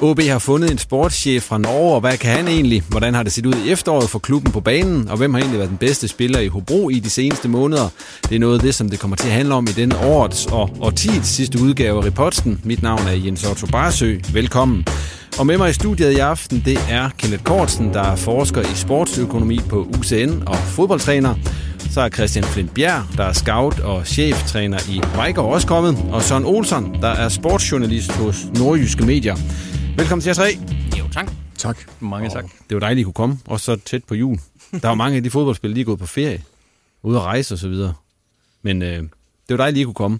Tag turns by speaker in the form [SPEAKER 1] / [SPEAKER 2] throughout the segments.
[SPEAKER 1] OB har fundet en sportschef fra Norge, og hvad kan han egentlig? Hvordan har det set ud i efteråret for klubben på banen? Og hvem har egentlig været den bedste spiller i Hobro i de seneste måneder? Det er noget af det, som det kommer til at handle om i denne årets og årtiets sidste udgave af Reportsen. Mit navn er Jens Otto Barsø. Velkommen. Og med mig i studiet i aften, det er Kenneth Kortsen, der er forsker i sportsøkonomi på UCN og fodboldtræner. Så er Christian Flint Bjerg, der er scout og cheftræner i Vejgaard også kommet. Og Søren Olsen, der er sportsjournalist hos Nordjyske Medier. Velkommen til jer tre.
[SPEAKER 2] Jo, tak.
[SPEAKER 3] Tak.
[SPEAKER 2] Mange tak.
[SPEAKER 1] Det var dejligt, at I kunne komme, også så tæt på jul. Der var mange af de fodboldspillere, de er gået på ferie, ude at rejse og så videre. Men øh, det var dejligt, at I kunne komme.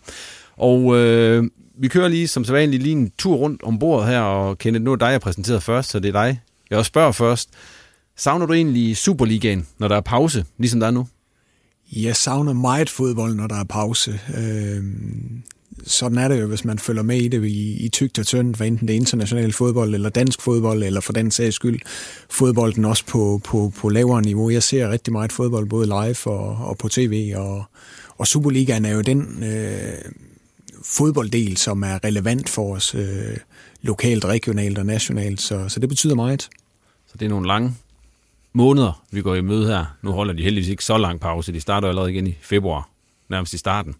[SPEAKER 1] Og øh, vi kører lige som sædvanligt lige en tur rundt om bordet her, og Kenneth, nu er dig, jeg præsenteret først, så det er dig. Jeg også spørger først. Savner du egentlig Superligaen, når der er pause, ligesom der er nu?
[SPEAKER 4] Jeg savner meget fodbold, når der er pause. Øh, sådan er det jo, hvis man følger med i det i, i tygt og tyndt, hvad enten det er international fodbold, eller dansk fodbold, eller for den sags skyld fodbolden også på, på, på lavere niveau. Jeg ser rigtig meget fodbold, både live og, og på tv, og, og Superligaen er jo den øh, fodbolddel, som er relevant for os øh, lokalt, regionalt og nationalt, så, så det betyder meget.
[SPEAKER 1] Så det er nogle lange måneder, vi går i møde her. Nu holder de heldigvis ikke så lang pause. De starter allerede igen i februar, nærmest i starten.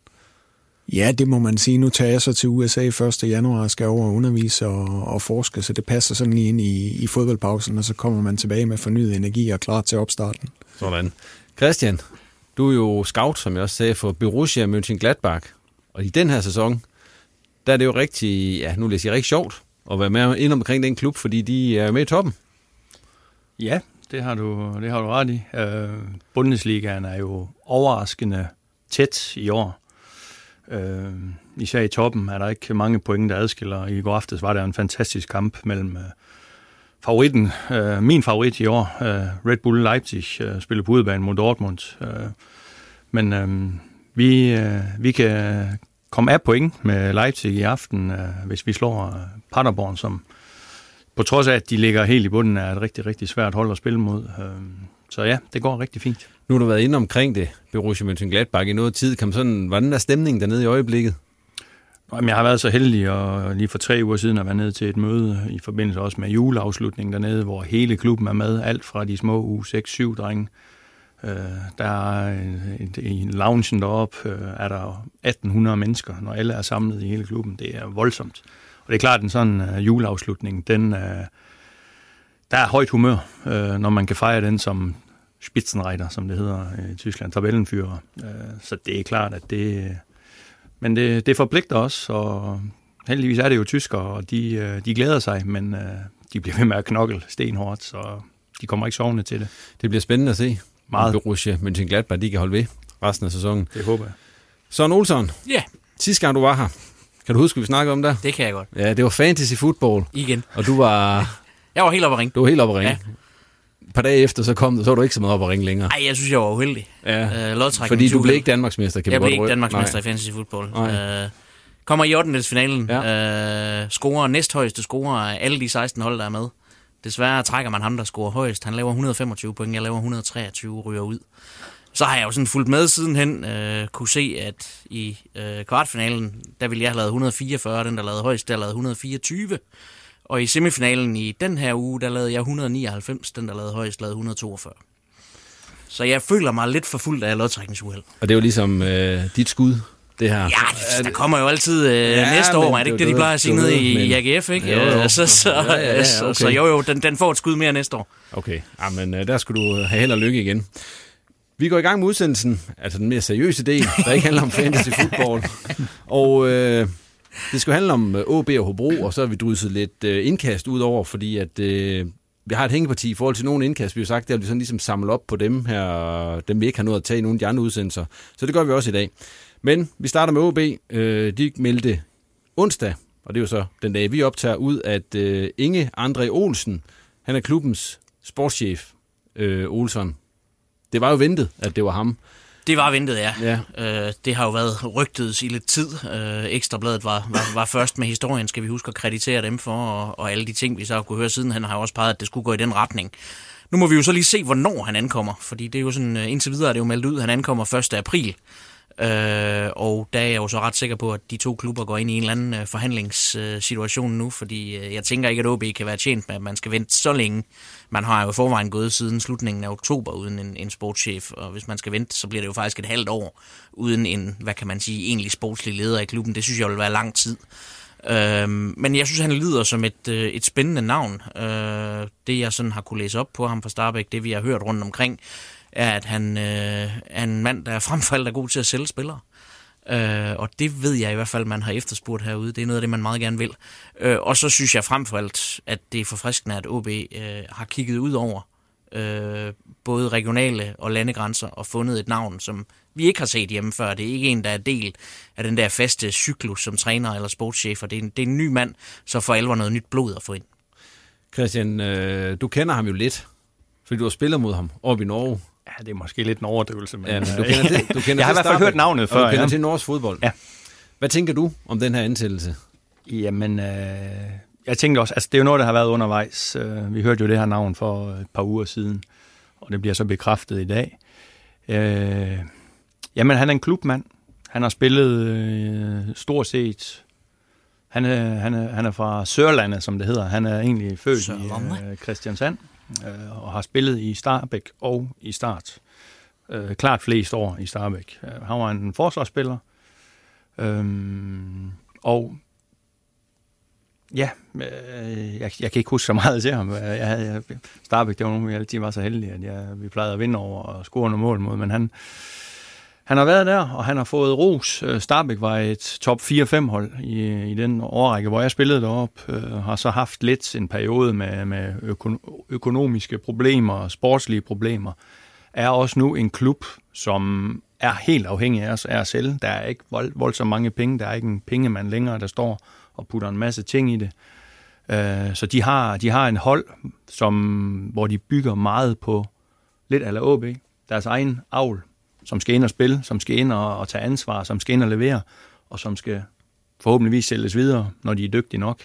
[SPEAKER 4] Ja, det må man sige. Nu tager jeg så til USA 1. januar og skal over og undervise og, og forske, så det passer sådan lige ind i, i fodboldpausen, og så kommer man tilbage med fornyet energi og klar til opstarten.
[SPEAKER 1] Sådan. Christian, du er jo scout, som jeg også sagde, for Borussia Mönchengladbach. Og i den her sæson, der er det jo rigtig, ja, nu vil jeg sige, rigtig sjovt at være med ind omkring den klub, fordi de er med i toppen.
[SPEAKER 2] Ja, det har du, det har du ret i. Uh, Bundesligaen er jo overraskende tæt i år. Øh, især i toppen er der ikke mange point, der adskiller. I går aftes var der en fantastisk kamp mellem øh, favoritten, øh, min favorit i år, øh, Red Bull Leipzig, øh, spillede på udebane mod Dortmund. Øh, men øh, vi, øh, vi kan komme af point med Leipzig i aften, øh, hvis vi slår øh, Paderborn, som på trods af, at de ligger helt i bunden, er et rigtig, rigtig svært hold at spille mod. Øh, så ja, det går rigtig fint.
[SPEAKER 1] Nu har du været inde omkring det, Borussia Mönchengladbach, i noget tid. Kan man sådan, hvordan er stemningen dernede i øjeblikket?
[SPEAKER 2] Jamen, jeg har været så heldig og lige for tre uger siden at være nede til et møde i forbindelse også med juleafslutningen dernede, hvor hele klubben er med, alt fra de små u 6-7 drenge. Øh, der er i loungen deroppe øh, er der 1800 mennesker, når alle er samlet i hele klubben. Det er voldsomt. Og det er klart, at en sådan uh, juleafslutning, den, uh, der er højt humør, uh, når man kan fejre den som Spitzenreiter, som det hedder i Tyskland, tabellenfører. Så det er klart, at det... Men det, det forpligter os, og heldigvis er det jo tyskere, og de, de glæder sig, men de bliver ved med at knokle stenhårdt, så de kommer ikke sovende til det.
[SPEAKER 1] Det bliver spændende at se,
[SPEAKER 2] Meget.
[SPEAKER 1] Borussia Mönchengladbach de kan holde ved resten af sæsonen.
[SPEAKER 2] Det håber jeg.
[SPEAKER 1] Søren Olsson,
[SPEAKER 5] Ja,
[SPEAKER 1] sidste gang du var her, kan du huske, vi snakkede om der?
[SPEAKER 5] det kan jeg godt.
[SPEAKER 1] Ja, det var fantasy football,
[SPEAKER 5] Igen.
[SPEAKER 1] og du var,
[SPEAKER 5] Jeg var helt oppe at ringe.
[SPEAKER 1] du var helt oppe at ringe. Ja. Par dage efter, så kom du, så var du ikke så meget oppe at ringe længere.
[SPEAKER 5] Ej, jeg synes, jeg var uheldig.
[SPEAKER 1] Ja.
[SPEAKER 5] Øh,
[SPEAKER 1] Fordi du blev ikke Danmarksmester, kan
[SPEAKER 5] Jeg
[SPEAKER 1] vi godt
[SPEAKER 5] blev ikke. Danmarksmester
[SPEAKER 1] Nej.
[SPEAKER 5] i fantasy football.
[SPEAKER 1] Nej.
[SPEAKER 5] Øh, kommer i 8. finalen. Ja. Øh, scorer næsthøjeste scorer af alle de 16 hold, der er med. Desværre trækker man ham, der scorer højst. Han laver 125 point, jeg laver 123, ryger ud. Så har jeg jo sådan fulgt med sidenhen, øh, kunne se, at i øh, kvartfinalen, der ville jeg have lavet 144, den der lavede højst, der lavede 124. Og i semifinalen i den her uge, der lavede jeg 199, den der lavede højst, lavede 142. Så jeg føler mig lidt forfulgt af lodtrækningsuheld.
[SPEAKER 1] Og det er jo ligesom øh, dit skud, det her.
[SPEAKER 5] Ja, der kommer jo altid øh, ja, næste år, er det ikke det, de plejer at sige nede i, AGF, ikke?
[SPEAKER 1] Jo, jo.
[SPEAKER 5] Så, så,
[SPEAKER 1] Ja, ja, ja,
[SPEAKER 5] så,
[SPEAKER 1] okay.
[SPEAKER 5] så jo, jo, den, den får et skud mere næste år.
[SPEAKER 1] Okay, men øh, der skulle du have held og lykke igen. Vi går i gang med udsendelsen, altså den mere seriøse del, der ikke handler om fantasy football. Og øh, det skal handle om øh, AB OB og Hobro, og så har vi drysset lidt øh, indkast ud over, fordi at øh, vi har et hængeparti i forhold til nogle indkast. Vi har sagt, at vi sådan ligesom samle op på dem her, dem vi ikke har nået at tage i nogle af de andre udsendelser. Så det gør vi også i dag. Men vi starter med OB. Øh, de meldte onsdag, og det er jo så den dag, vi optager ud, at øh, Inge André Olsen, han er klubbens sportschef, øh, Olsen. Det var jo ventet, at det var ham.
[SPEAKER 5] Det var ventet, ja.
[SPEAKER 1] Ja.
[SPEAKER 5] Øh, det har jo været rygtet i lidt tid. Øh, Ekstrabladet var, var, var først med historien, skal vi huske at kreditere dem for, og, og alle de ting, vi så har kunne høre siden. Han har jo også peget, at det skulle gå i den retning. Nu må vi jo så lige se, hvornår han ankommer, fordi det er jo sådan, øh, indtil videre er det jo meldt ud, at han ankommer 1. april. Øh, og der er jeg jo så ret sikker på, at de to klubber går ind i en eller anden øh, forhandlingssituation nu, fordi øh, jeg tænker ikke, at OB kan være tjent med, at man skal vente så længe. Man har jo i forvejen gået siden slutningen af oktober uden en, en sportschef, og hvis man skal vente, så bliver det jo faktisk et halvt år uden en, hvad kan man sige, egentlig sportslig leder i klubben. Det synes jeg vil være lang tid. Øh, men jeg synes, han lyder som et, øh, et spændende navn. Øh, det, jeg sådan har kunne læse op på ham fra Starbæk, det vi har hørt rundt omkring, er, at han øh, er en mand, der er frem for alt er god til at sælge spillere. Øh, og det ved jeg i hvert fald, man har efterspurgt herude. Det er noget af det, man meget gerne vil. Øh, og så synes jeg frem for alt, at det er forfriskende, at OB øh, har kigget ud over øh, både regionale og landegrænser og fundet et navn, som vi ikke har set hjemme før. Det er ikke en, der er del af den der faste cyklus som træner eller sportschefer. Det er en, det er en ny mand, så for alvor noget nyt blod at få ind.
[SPEAKER 1] Christian, øh, du kender ham jo lidt, fordi du har spillet mod ham oppe i Norge.
[SPEAKER 2] Ja, det er måske lidt en overdrivelse. Men,
[SPEAKER 1] Ja, men du kender til, du kender
[SPEAKER 2] jeg har i hvert fald hørt navnet
[SPEAKER 1] og
[SPEAKER 2] før.
[SPEAKER 1] du kender
[SPEAKER 2] ja.
[SPEAKER 1] til norsk fodbold.
[SPEAKER 2] Ja.
[SPEAKER 1] Hvad tænker du om den her ansættelse?
[SPEAKER 2] Jamen, øh, jeg tænkte også, altså det er jo noget, der har været undervejs. Øh, vi hørte jo det her navn for et par uger siden, og det bliver så bekræftet i dag. Øh, jamen, han er en klubmand. Han har spillet øh, stort set... Han er, han, er, han er fra Sørlandet, som det hedder. Han er egentlig født
[SPEAKER 5] Sørlandet.
[SPEAKER 2] i øh, Kristiansand, øh, og har spillet i Starbæk og i Start. Øh, klart flest år i Starbæk. Øh, han var en forsvarsspiller, øh, og Ja, øh, jeg, jeg kan ikke huske så meget til ham. Øh, jeg, havde- jeg, Starbæk, det var nogen, vi altid var så heldige, at jeg, vi plejede at vinde over og score nogle mål mod, men han, han har været der, og han har fået ros. Øh, Starbæk var et top 4-5 hold i, i den årrække, hvor jeg spillede derop. Øh, har så haft lidt en periode med, med øko, økonomiske problemer og sportslige problemer. Er også nu en klub, som er helt afhængig af os, af os selv. Der er ikke vold, voldsomt mange penge. Der er ikke en pengemand længere, der står og putter en masse ting i det. Øh, så de har, de har en hold, som, hvor de bygger meget på lidt ala OB. Deres egen avl, som skal ind og spille, som skal ind og, og tage ansvar, som skal ind og levere, og som skal forhåbentligvis sælges videre, når de er dygtige nok.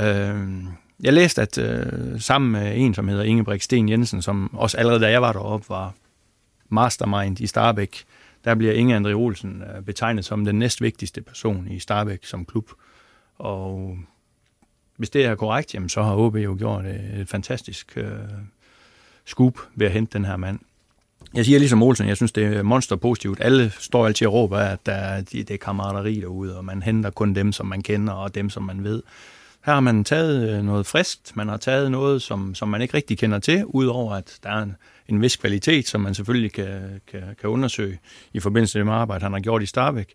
[SPEAKER 2] Øh, jeg læste, at øh, sammen med en, som hedder Ingebrigt Sten Jensen, som også allerede da jeg var deroppe, var mastermind i Starbæk, der bliver Inge André Olsen øh, betegnet som den næstvigtigste person i Starbæk som klub. Og hvis det er korrekt, jamen, så har OB jo gjort et, et fantastisk øh, scoop ved at hente den her mand. Jeg siger ligesom Olsen, jeg synes, det er monster positivt. Alle står altid og råber, at der, er- det er kammerateri derude, og man henter kun dem, som man kender, og dem, som man ved. Her har man taget øh, noget friskt, man har taget noget, som, som man ikke rigtig kender til, udover at der er en, en vis kvalitet, som man selvfølgelig kan, kan, kan undersøge i forbindelse med det arbejde, han har gjort i Starbæk.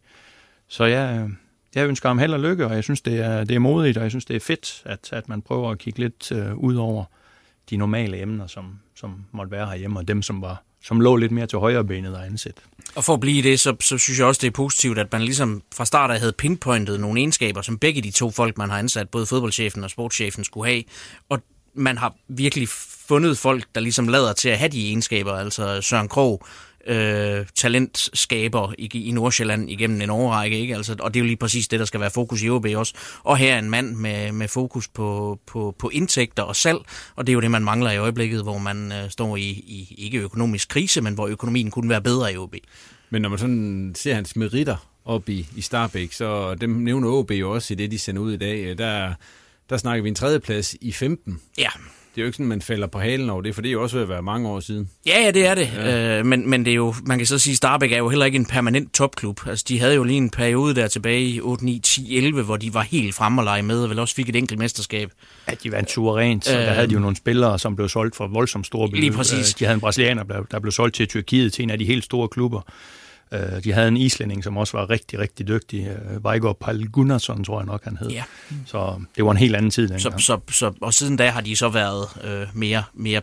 [SPEAKER 2] Så jeg, jeg ønsker ham held og lykke, og jeg synes, det er, det er modigt, og jeg synes, det er fedt, at, at man prøver at kigge lidt øh, ud over de normale emner, som, som måtte være herhjemme, og dem, som, var, som lå lidt mere til højre benet og ansæt.
[SPEAKER 5] Og for at blive det, så, så synes jeg også, det er positivt, at man ligesom fra start af havde pinpointet nogle egenskaber, som begge de to folk, man har ansat, både fodboldchefen og sportschefen, skulle have. Og man har virkelig fundet folk, der ligesom lader til at have de egenskaber. Altså Søren Krog øh, talentskaber i, i Nordsjælland igennem en årrække, ikke? Altså, og det er jo lige præcis det, der skal være fokus i OB også. Og her er en mand med, med fokus på, på, på indtægter og salg, og det er jo det, man mangler i øjeblikket, hvor man øh, står i, i ikke økonomisk krise, men hvor økonomien kunne være bedre i OB.
[SPEAKER 1] Men når man sådan ser hans meritter op i, i Starbæk, så dem nævner OB jo også i det, de sender ud i dag. Der, der snakker vi en tredjeplads i 15.
[SPEAKER 5] Ja,
[SPEAKER 1] det er jo ikke sådan, man falder på halen over det, for det er jo også ved at være mange år siden.
[SPEAKER 5] Ja, ja, det er det. Ja. Øh, men, men det er jo, man kan så sige, Starbæk er jo heller ikke en permanent topklub. Altså, de havde jo lige en periode der tilbage i 8, 9, 10, 11, hvor de var helt fremme og lege med, og vel også fik et enkelt mesterskab.
[SPEAKER 2] Ja, de vandt suverænt, så øh, der havde de jo nogle spillere, som blev solgt for voldsomt store beløb.
[SPEAKER 5] Lige præcis.
[SPEAKER 2] De havde en brasilianer, der blev solgt til Tyrkiet, til en af de helt store klubber. Øh, de havde en islænding, som også var rigtig, rigtig dygtig. Øh, Vejgaard Pal Gunnarsson, tror jeg nok, han hed.
[SPEAKER 5] Ja.
[SPEAKER 2] Så det var en helt anden tid
[SPEAKER 5] Så, så, så, og siden da har de så været øh, mere, mere,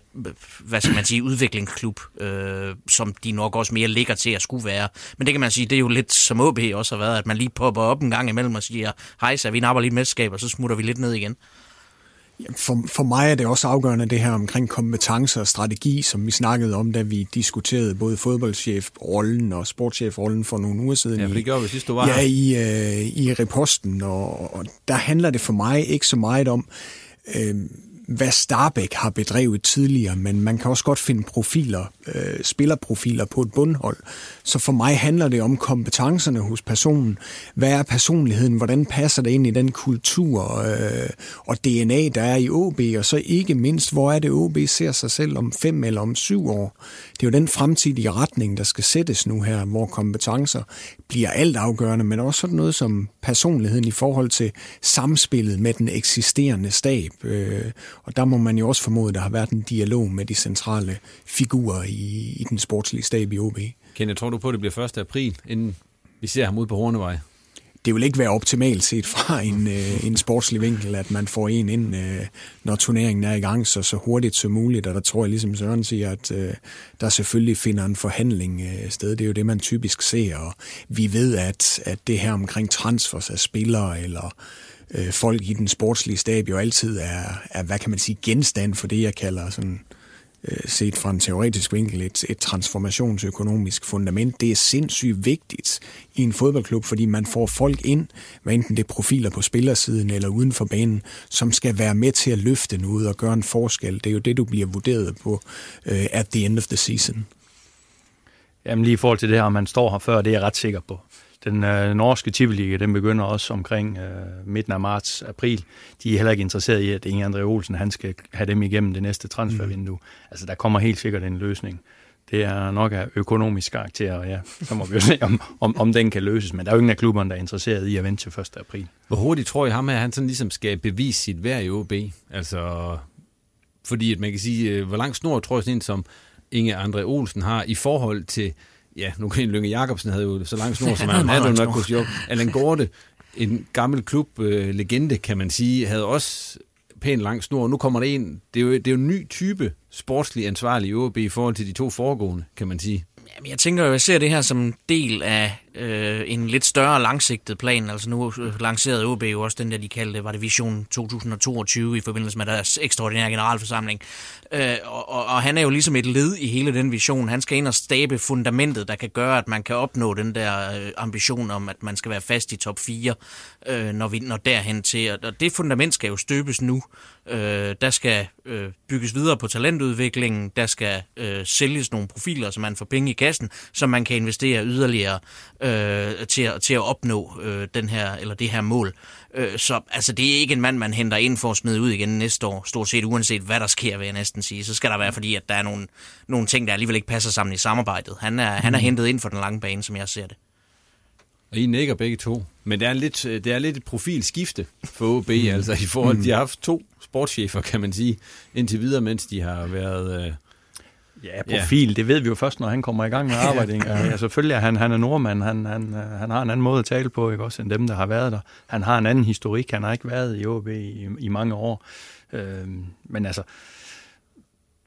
[SPEAKER 5] hvad skal man sige, udviklingsklub, øh, som de nok også mere ligger til at skulle være. Men det kan man sige, det er jo lidt som OB også har været, at man lige popper op en gang imellem og siger, hej, så vi napper lige et mesterskab, og så smutter vi lidt ned igen.
[SPEAKER 4] For, for mig er det også afgørende det her omkring kompetencer og strategi, som vi snakkede om, da vi diskuterede både fodboldchef-rollen og sportschef-rollen for nogle uger siden.
[SPEAKER 1] Ja, for det gjorde vi sidst, du var
[SPEAKER 4] Ja, i, øh, i reposten, og, og der handler det for mig ikke så meget om, øh, hvad Starbæk har bedrevet tidligere, men man kan også godt finde profiler, øh, spillerprofiler på et bundhold. Så for mig handler det om kompetencerne hos personen. Hvad er personligheden? Hvordan passer det ind i den kultur øh, og DNA, der er i OB? Og så ikke mindst, hvor er det OB ser sig selv om fem eller om syv år? Det er jo den fremtidige retning, der skal sættes nu her, hvor kompetencer bliver alt afgørende, men også sådan noget som personligheden i forhold til samspillet med den eksisterende stab. Øh, og der må man jo også formode, at der har været en dialog med de centrale figurer i, i den sportslige stab i OB.
[SPEAKER 1] Kenneth, tror du på, at det bliver 1. april, inden vi ser ham ud på Hornevej?
[SPEAKER 4] det vil ikke være optimalt set fra en, øh, en sportslig vinkel, at man får en ind, øh, når turneringen er i gang, så, så hurtigt som muligt. Og der tror jeg, ligesom Søren siger, at øh, der selvfølgelig finder en forhandling øh, sted. Det er jo det, man typisk ser. Og vi ved, at, at det her omkring transfers af spillere eller øh, folk i den sportslige stab jo altid er, er, hvad kan man sige, genstand for det, jeg kalder sådan øh, Øh, set fra en teoretisk vinkel et, et transformationsøkonomisk fundament. Det er sindssygt vigtigt i en fodboldklub, fordi man får folk ind, hvad enten det er profiler på spillersiden eller uden for banen, som skal være med til at løfte noget og gøre en forskel. Det er jo det, du bliver vurderet på uh, at the end of the season.
[SPEAKER 2] Jamen lige i forhold til det her, om man står her før, det er jeg ret sikker på. Den øh, norske Tivoliga, den begynder også omkring øh, midten af marts, april. De er heller ikke interesseret i, at Inge André Olsen han skal have dem igennem det næste transfervindue. Mm. Altså, der kommer helt sikkert en løsning. Det er nok af økonomisk karakter, og ja, så må vi jo se, om, om, om den kan løses. Men der er jo ingen af klubberne, der er interesseret i at vente til 1. april.
[SPEAKER 1] Hvor hurtigt tror I ham, at han sådan ligesom skal bevise sit værd i OB? Altså, fordi at man kan sige, øh, hvor lang snor tror jeg sådan en som Inge André Olsen har i forhold til ja, nu kan Lønge Jacobsen havde jo så lang snor, som han havde nok kunne sige. Allan Gorte, en gammel klublegende, øh, kan man sige, havde også pænt lang snor. Nu kommer der en, det er jo, det er jo en ny type sportslig ansvarlig i OB i forhold til de to foregående, kan man sige.
[SPEAKER 5] Jamen, jeg tænker jo, jeg ser det her som en del af øh, en lidt større langsigtet plan. Altså nu øh, lancerede OB jo også den der, de kaldte, var det Vision 2022 i forbindelse med deres ekstraordinære generalforsamling. Øh, og, og, og han er jo ligesom et led i hele den vision. Han skal ind og stabe fundamentet, der kan gøre, at man kan opnå den der øh, ambition om, at man skal være fast i top 4, øh, når vi når derhen til. Og det fundament skal jo støbes nu. Øh, der skal øh, bygges videre på talentudviklingen. Der skal øh, sælges nogle profiler, så man får penge i kassen, så man kan investere yderligere øh, til, at, til at opnå øh, den her, eller det her mål. Øh, så altså, det er ikke en mand, man henter ind for at smide ud igen næste år, stort set uanset hvad der sker, vil jeg næsten sige. Så skal der være, fordi at der er nogle, nogle ting, der alligevel ikke passer sammen i samarbejdet. Han er, mm. han er mhm. hentet ind for den lange bane, som jeg ser det.
[SPEAKER 1] Og I nikker begge to. Men det er lidt, det er lidt et profilskifte for OB, mm. altså i forhold til, de har haft to sportschefer, kan man sige, indtil videre, mens de har været... Øh,
[SPEAKER 2] Ja, profil, ja. det ved vi jo først, når han kommer i gang med arbejde. ja, ja, selvfølgelig er han, han er nordmand, han, han, han har en anden måde at tale på, ikke også, end dem, der har været der. Han har en anden historik, han har ikke været i OB i, i mange år. Øh, men altså,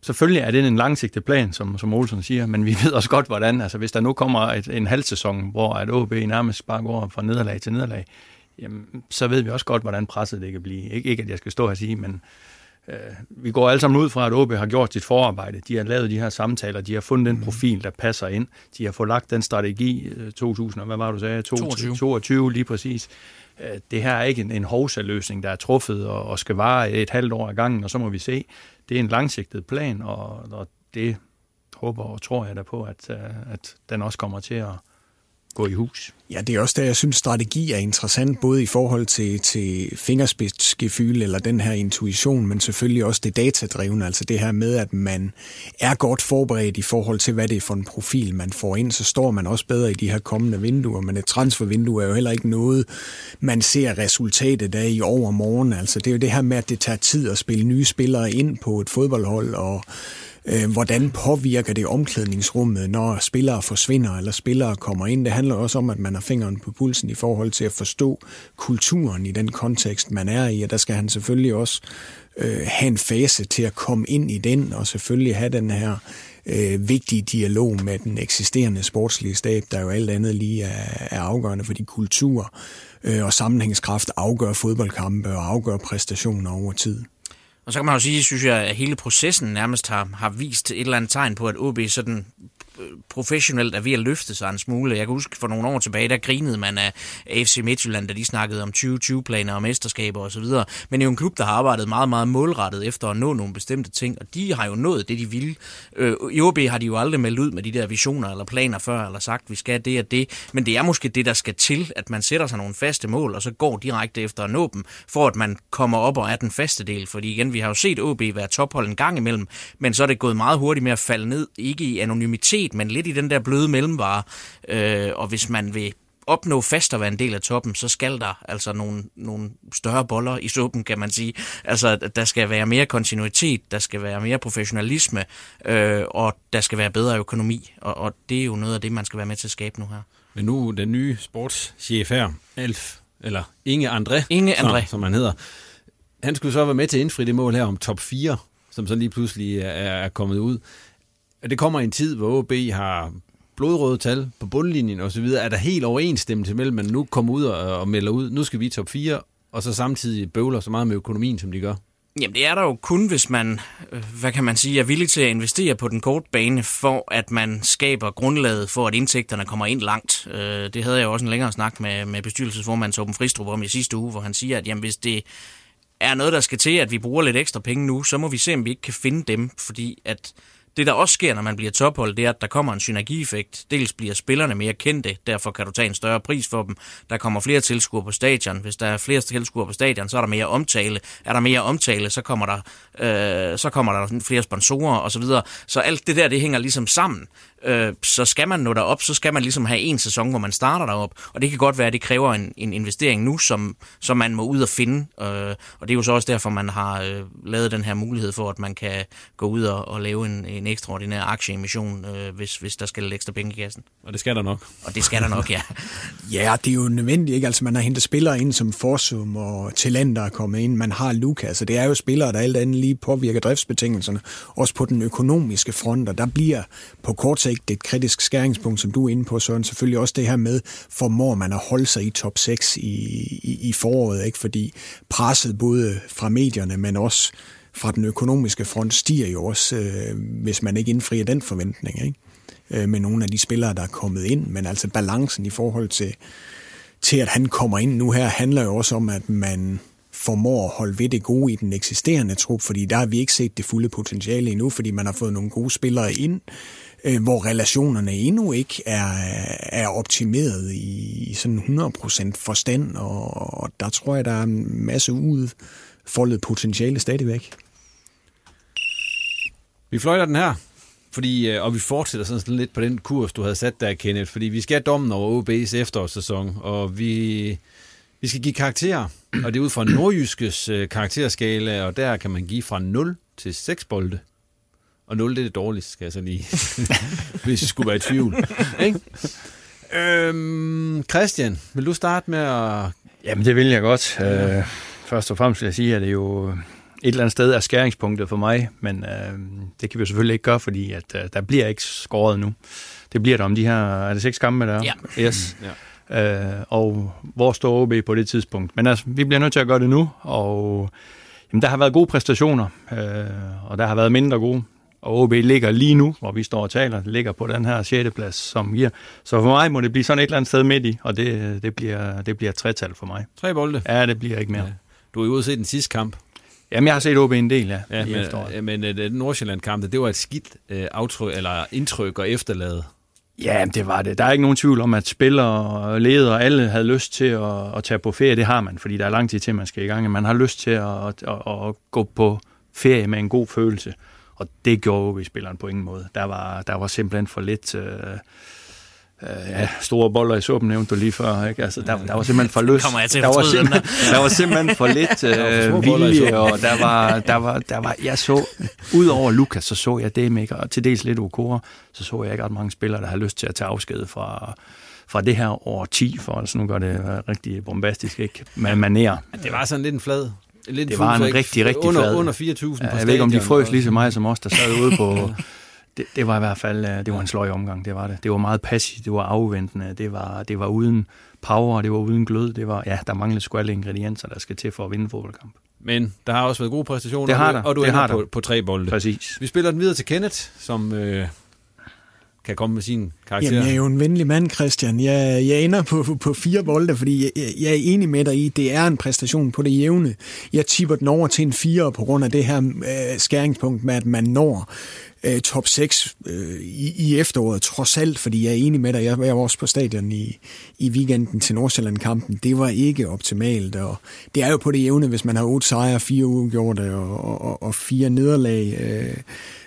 [SPEAKER 2] selvfølgelig er det en langsigtet plan, som, som Olsen siger, men vi ved også godt, hvordan, altså hvis der nu kommer et, en halv sæson, hvor at OB nærmest bare går fra nederlag til nederlag, jamen, så ved vi også godt, hvordan presset det kan blive. Ik- ikke, at jeg skal stå her og sige, men øh, vi går alle sammen ud fra, at OB har gjort sit forarbejde. De har lavet de her samtaler, de har fundet den profil, der passer ind. De har fået lagt den strategi øh, 2000, og hvad var du sagde?
[SPEAKER 5] 22.
[SPEAKER 2] 22 lige præcis. Øh, det her er ikke en, en hovsaløsning, der er truffet og, og skal vare et halvt år ad gangen, og så må vi se. Det er en langsigtet plan, og, og det håber og tror jeg da på, at, øh, at den også kommer til at gå i hus.
[SPEAKER 4] Ja, det er også der, jeg synes, strategi er interessant, både i forhold til, til fingerspidsgefyl eller den her intuition, men selvfølgelig også det datadrevne, altså det her med, at man er godt forberedt i forhold til, hvad det er for en profil, man får ind, så står man også bedre i de her kommende vinduer, men et transfervindue er jo heller ikke noget, man ser resultatet af i overmorgen, altså det er jo det her med, at det tager tid at spille nye spillere ind på et fodboldhold, og øh, hvordan påvirker det omklædningsrummet, når spillere forsvinder eller spillere kommer ind. Det handler også om, at man har fingeren på pulsen i forhold til at forstå kulturen i den kontekst, man er i, og der skal han selvfølgelig også øh, have en fase til at komme ind i den, og selvfølgelig have den her øh, vigtige dialog med den eksisterende sportslige stab, der jo alt andet lige er, er afgørende, fordi kultur øh, og sammenhængskraft afgør fodboldkampe og afgør præstationer over tid.
[SPEAKER 5] Og så kan man jo sige, synes jeg, at hele processen nærmest har, har vist et eller andet tegn på, at OB sådan professionelt er ved at løfte sig en smule. Jeg kan huske for nogle år tilbage, der grinede man af FC Midtjylland, da de snakkede om 2020-planer og mesterskaber osv. Men det er jo en klub, der har arbejdet meget, meget målrettet efter at nå nogle bestemte ting, og de har jo nået det, de ville. Øh, I OB har de jo aldrig meldt ud med de der visioner eller planer før, eller sagt, vi skal det og det, men det er måske det, der skal til, at man sætter sig nogle faste mål, og så går direkte efter at nå dem, for at man kommer op og er den faste del. Fordi igen, vi har jo set OB være tophold en gang imellem, men så er det gået meget hurtigt med at falde ned, ikke i anonymitet, men lidt i den der bløde mellemvare. Øh, og hvis man vil opnå fast at være en del af toppen, så skal der altså nogle, nogle større boller i suppen, kan man sige. Altså, der skal være mere kontinuitet, der skal være mere professionalisme, øh, og der skal være bedre økonomi, og, og det er jo noget af det, man skal være med til at skabe nu her.
[SPEAKER 1] Men nu den nye sportschef her, Alf, eller Inge André,
[SPEAKER 5] Inge André.
[SPEAKER 1] Som, som han hedder, han skulle så være med til at indfri det mål her om top 4, som så lige pludselig er, er kommet ud. Det kommer i en tid, hvor OB har blodrøde tal på bundlinjen osv. Er der helt overensstemmelse mellem, at man nu kommer ud og, og melder ud, nu skal vi i top 4, og så samtidig bøvler så meget med økonomien, som de gør?
[SPEAKER 5] Jamen det er der jo kun, hvis man, øh, hvad kan man sige, er villig til at investere på den korte bane, for at man skaber grundlaget for, at indtægterne kommer ind langt. Øh, det havde jeg jo også en længere snak med, med bestyrelsesformand Torben Fristrup om i sidste uge, hvor han siger, at jamen, hvis det er noget, der skal til, at vi bruger lidt ekstra penge nu, så må vi se, om vi ikke kan finde dem, fordi at det, der også sker, når man bliver tophold, det er, at der kommer en synergieffekt. Dels bliver spillerne mere kendte, derfor kan du tage en større pris for dem. Der kommer flere tilskuere på stadion. Hvis der er flere tilskuere på stadion, så er der mere omtale. Er der mere omtale, så kommer der, øh, så kommer der flere sponsorer osv. Så, så alt det der, det hænger ligesom sammen. Øh, så skal man nå derop, så skal man ligesom have en sæson, hvor man starter derop. Og det kan godt være, at det kræver en, en investering nu, som, som man må ud og finde. Øh, og det er jo så også derfor, man har øh, lavet den her mulighed for, at man kan gå ud og, og lave en, en ekstraordinær aktieemission, øh, hvis, hvis der skal lidt ekstra penge i kassen.
[SPEAKER 1] Og det skal der nok.
[SPEAKER 5] Og det skal der nok, ja.
[SPEAKER 4] Ja, det er jo nødvendigt, ikke? Altså, man har hentet spillere ind som Forsum og Talenter er kommet ind. Man har Lukas, så det er jo spillere, der alt andet lige påvirker driftsbetingelserne. Også på den økonomiske front, og der bliver på kort Altså sigt et kritisk skæringspunkt, som du er inde på, Søren. Selvfølgelig også det her med, formår man at holde sig i top 6 i, i, i foråret, ikke? Fordi presset både fra medierne, men også fra den økonomiske front stiger jo også, øh, hvis man ikke indfrier den forventning, ikke? Øh, med nogle af de spillere, der er kommet ind. Men altså balancen i forhold til, til at han kommer ind nu her, handler jo også om, at man formår at holde ved det gode i den eksisterende trup, fordi der har vi ikke set det fulde potentiale endnu, fordi man har fået nogle gode spillere ind, øh, hvor relationerne endnu ikke er, er optimeret i sådan 100% forstand, og, og der tror jeg, der er en masse udfoldet potentiale stadigvæk.
[SPEAKER 1] Vi fløjter den her, fordi, øh, og vi fortsætter sådan lidt på den kurs, du havde sat der, Kenneth, fordi vi skal have dommen over OB's efterårssæson, og vi, vi skal give karakterer, og det er ud fra nordjyskes øh, karakterskala, og der kan man give fra 0 til 6 bolde. Og 0 det er det dårligste, skal jeg så lige, hvis jeg skulle være i tvivl. Ikke? Øhm, Christian, vil du starte med at...
[SPEAKER 2] Jamen, det vil jeg godt. Øh, først og fremmest vil jeg sige, at det er jo et eller andet sted er skæringspunktet for mig, men øh, det kan vi jo selvfølgelig ikke gøre, fordi at, øh, der bliver ikke skåret nu. Det bliver der om de her, er det seks kampe der?
[SPEAKER 5] Ja.
[SPEAKER 2] Yes. Ja. Øh, og hvor står OB på det tidspunkt? Men altså, vi bliver nødt til at gøre det nu, og Jamen, der har været gode præstationer, øh, og der har været mindre gode. Og OB ligger lige nu, hvor vi står og taler, ligger på den her 6. plads, som giver. Så for mig må det blive sådan et eller andet sted midt i, og det, det bliver, det bliver et tretal for mig.
[SPEAKER 1] Tre bolde?
[SPEAKER 2] Ja, det bliver ikke mere. Ja.
[SPEAKER 1] Du er jo ude se den sidste kamp.
[SPEAKER 2] Jamen, jeg har set OB en del, ja.
[SPEAKER 1] ja men, efteråret. men uh, den Nordsjælland-kamp, det var et skidt uh, aftryk, eller indtryk og efterlade.
[SPEAKER 2] Ja, det var det. Der er ikke nogen tvivl om, at spillere og ledere og alle havde lyst til at, at tage på ferie. Det har man, fordi der er lang tid til, man skal i gang. Man har lyst til at, at, at, at gå på ferie med en god følelse. Og det gjorde vi spilleren på ingen måde. Der var, der var simpelthen for lidt... Øh, øh, ja, store boller i suppen nævnte du lige før, ikke? Altså, der, der var simpelthen for lyst.
[SPEAKER 5] Kommer jeg til
[SPEAKER 2] der, var simpelthen, der var simpelthen for lidt øh, vilje, og der var, der var, der var, jeg så, ud over Lukas, så så jeg det ikke, og til dels lidt Okora, så så jeg ikke ret mange spillere, der har lyst til at tage afsked fra, fra det her år 10, for altså nu gør det rigtig bombastisk, ikke? Med maner.
[SPEAKER 1] Det var sådan lidt en flad
[SPEAKER 2] Lidt det var en rigtig, rigtig
[SPEAKER 1] under,
[SPEAKER 2] flad.
[SPEAKER 1] Under 4.000
[SPEAKER 2] ja, Jeg ved ikke, om de frøs lige så meget som os, der sad ude på... Det, det var i hvert fald øh, det var en sløj omgang, det var det. Det var meget passivt, det var afventende, det var, det var uden power, det var uden glød. Det var, ja, der manglede sgu alle ingredienser, der skal til for at vinde fodboldkamp.
[SPEAKER 1] Men der har også været gode præstationer,
[SPEAKER 2] det har der.
[SPEAKER 1] og du
[SPEAKER 2] det
[SPEAKER 1] er
[SPEAKER 2] har
[SPEAKER 1] på, på tre bolde.
[SPEAKER 2] Præcis.
[SPEAKER 1] Vi spiller den videre til Kenneth, som øh, kan komme med sin karakter.
[SPEAKER 4] Jamen, jeg er jo en venlig mand, Christian. Jeg, jeg ender på, på fire bolde, fordi jeg, jeg er enig med dig i, det er en præstation på det jævne. Jeg tipper den over til en fire på grund af det her øh, skæringspunkt med, at man når øh, top 6 øh, i, i efteråret, trods alt, fordi jeg er enig med dig. Jeg, jeg var også på stadion i, i weekenden til Nordsjælland-kampen. Det var ikke optimalt, og det er jo på det jævne, hvis man har otte sejre, fire uafgjorte og, og, og fire nederlag. Øh,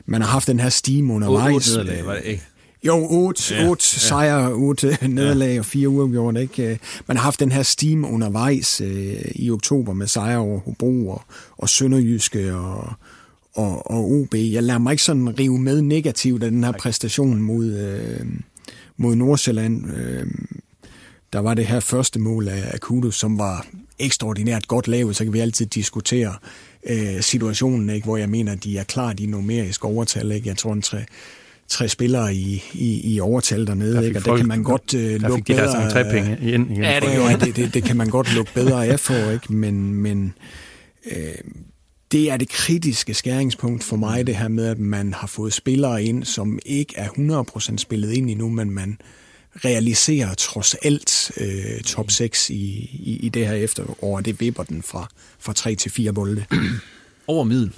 [SPEAKER 4] man har haft den her steam undervejs.
[SPEAKER 1] Otte nederlag, var det ikke?
[SPEAKER 4] Jo, otte, ja, otte ja. sejre, otte nederlag ja. og fire uafgjorte. Ikke? Man har haft den her steam undervejs øh, i oktober med sejre over Hobro og, og Sønderjyske og, og, og OB. Jeg lader mig ikke sådan rive med negativt af den her præstation mod, øh, mod Nordsjælland. Øh, der var det her første mål af Akudo, som var ekstraordinært godt lavet, så kan vi altid diskutere øh, situationen, ikke? hvor jeg mener, at de er klart i numerisk overtal. Ikke? Jeg tror, en tre, tre spillere i, i, i overtal dernede, ikke? og det kan man godt uh, lukke
[SPEAKER 2] de
[SPEAKER 4] bedre...
[SPEAKER 2] Der penge ind igen.
[SPEAKER 4] Ja, det, ja, det, det, det kan man godt lukke bedre af for, ikke? men, men øh, det er det kritiske skæringspunkt for mig, det her med, at man har fået spillere ind, som ikke er 100% spillet ind endnu, men man realiserer trods alt øh, top 6 i, i, i det her efterår, og det vipper den fra, fra 3 til 4 bolde.
[SPEAKER 1] Over middel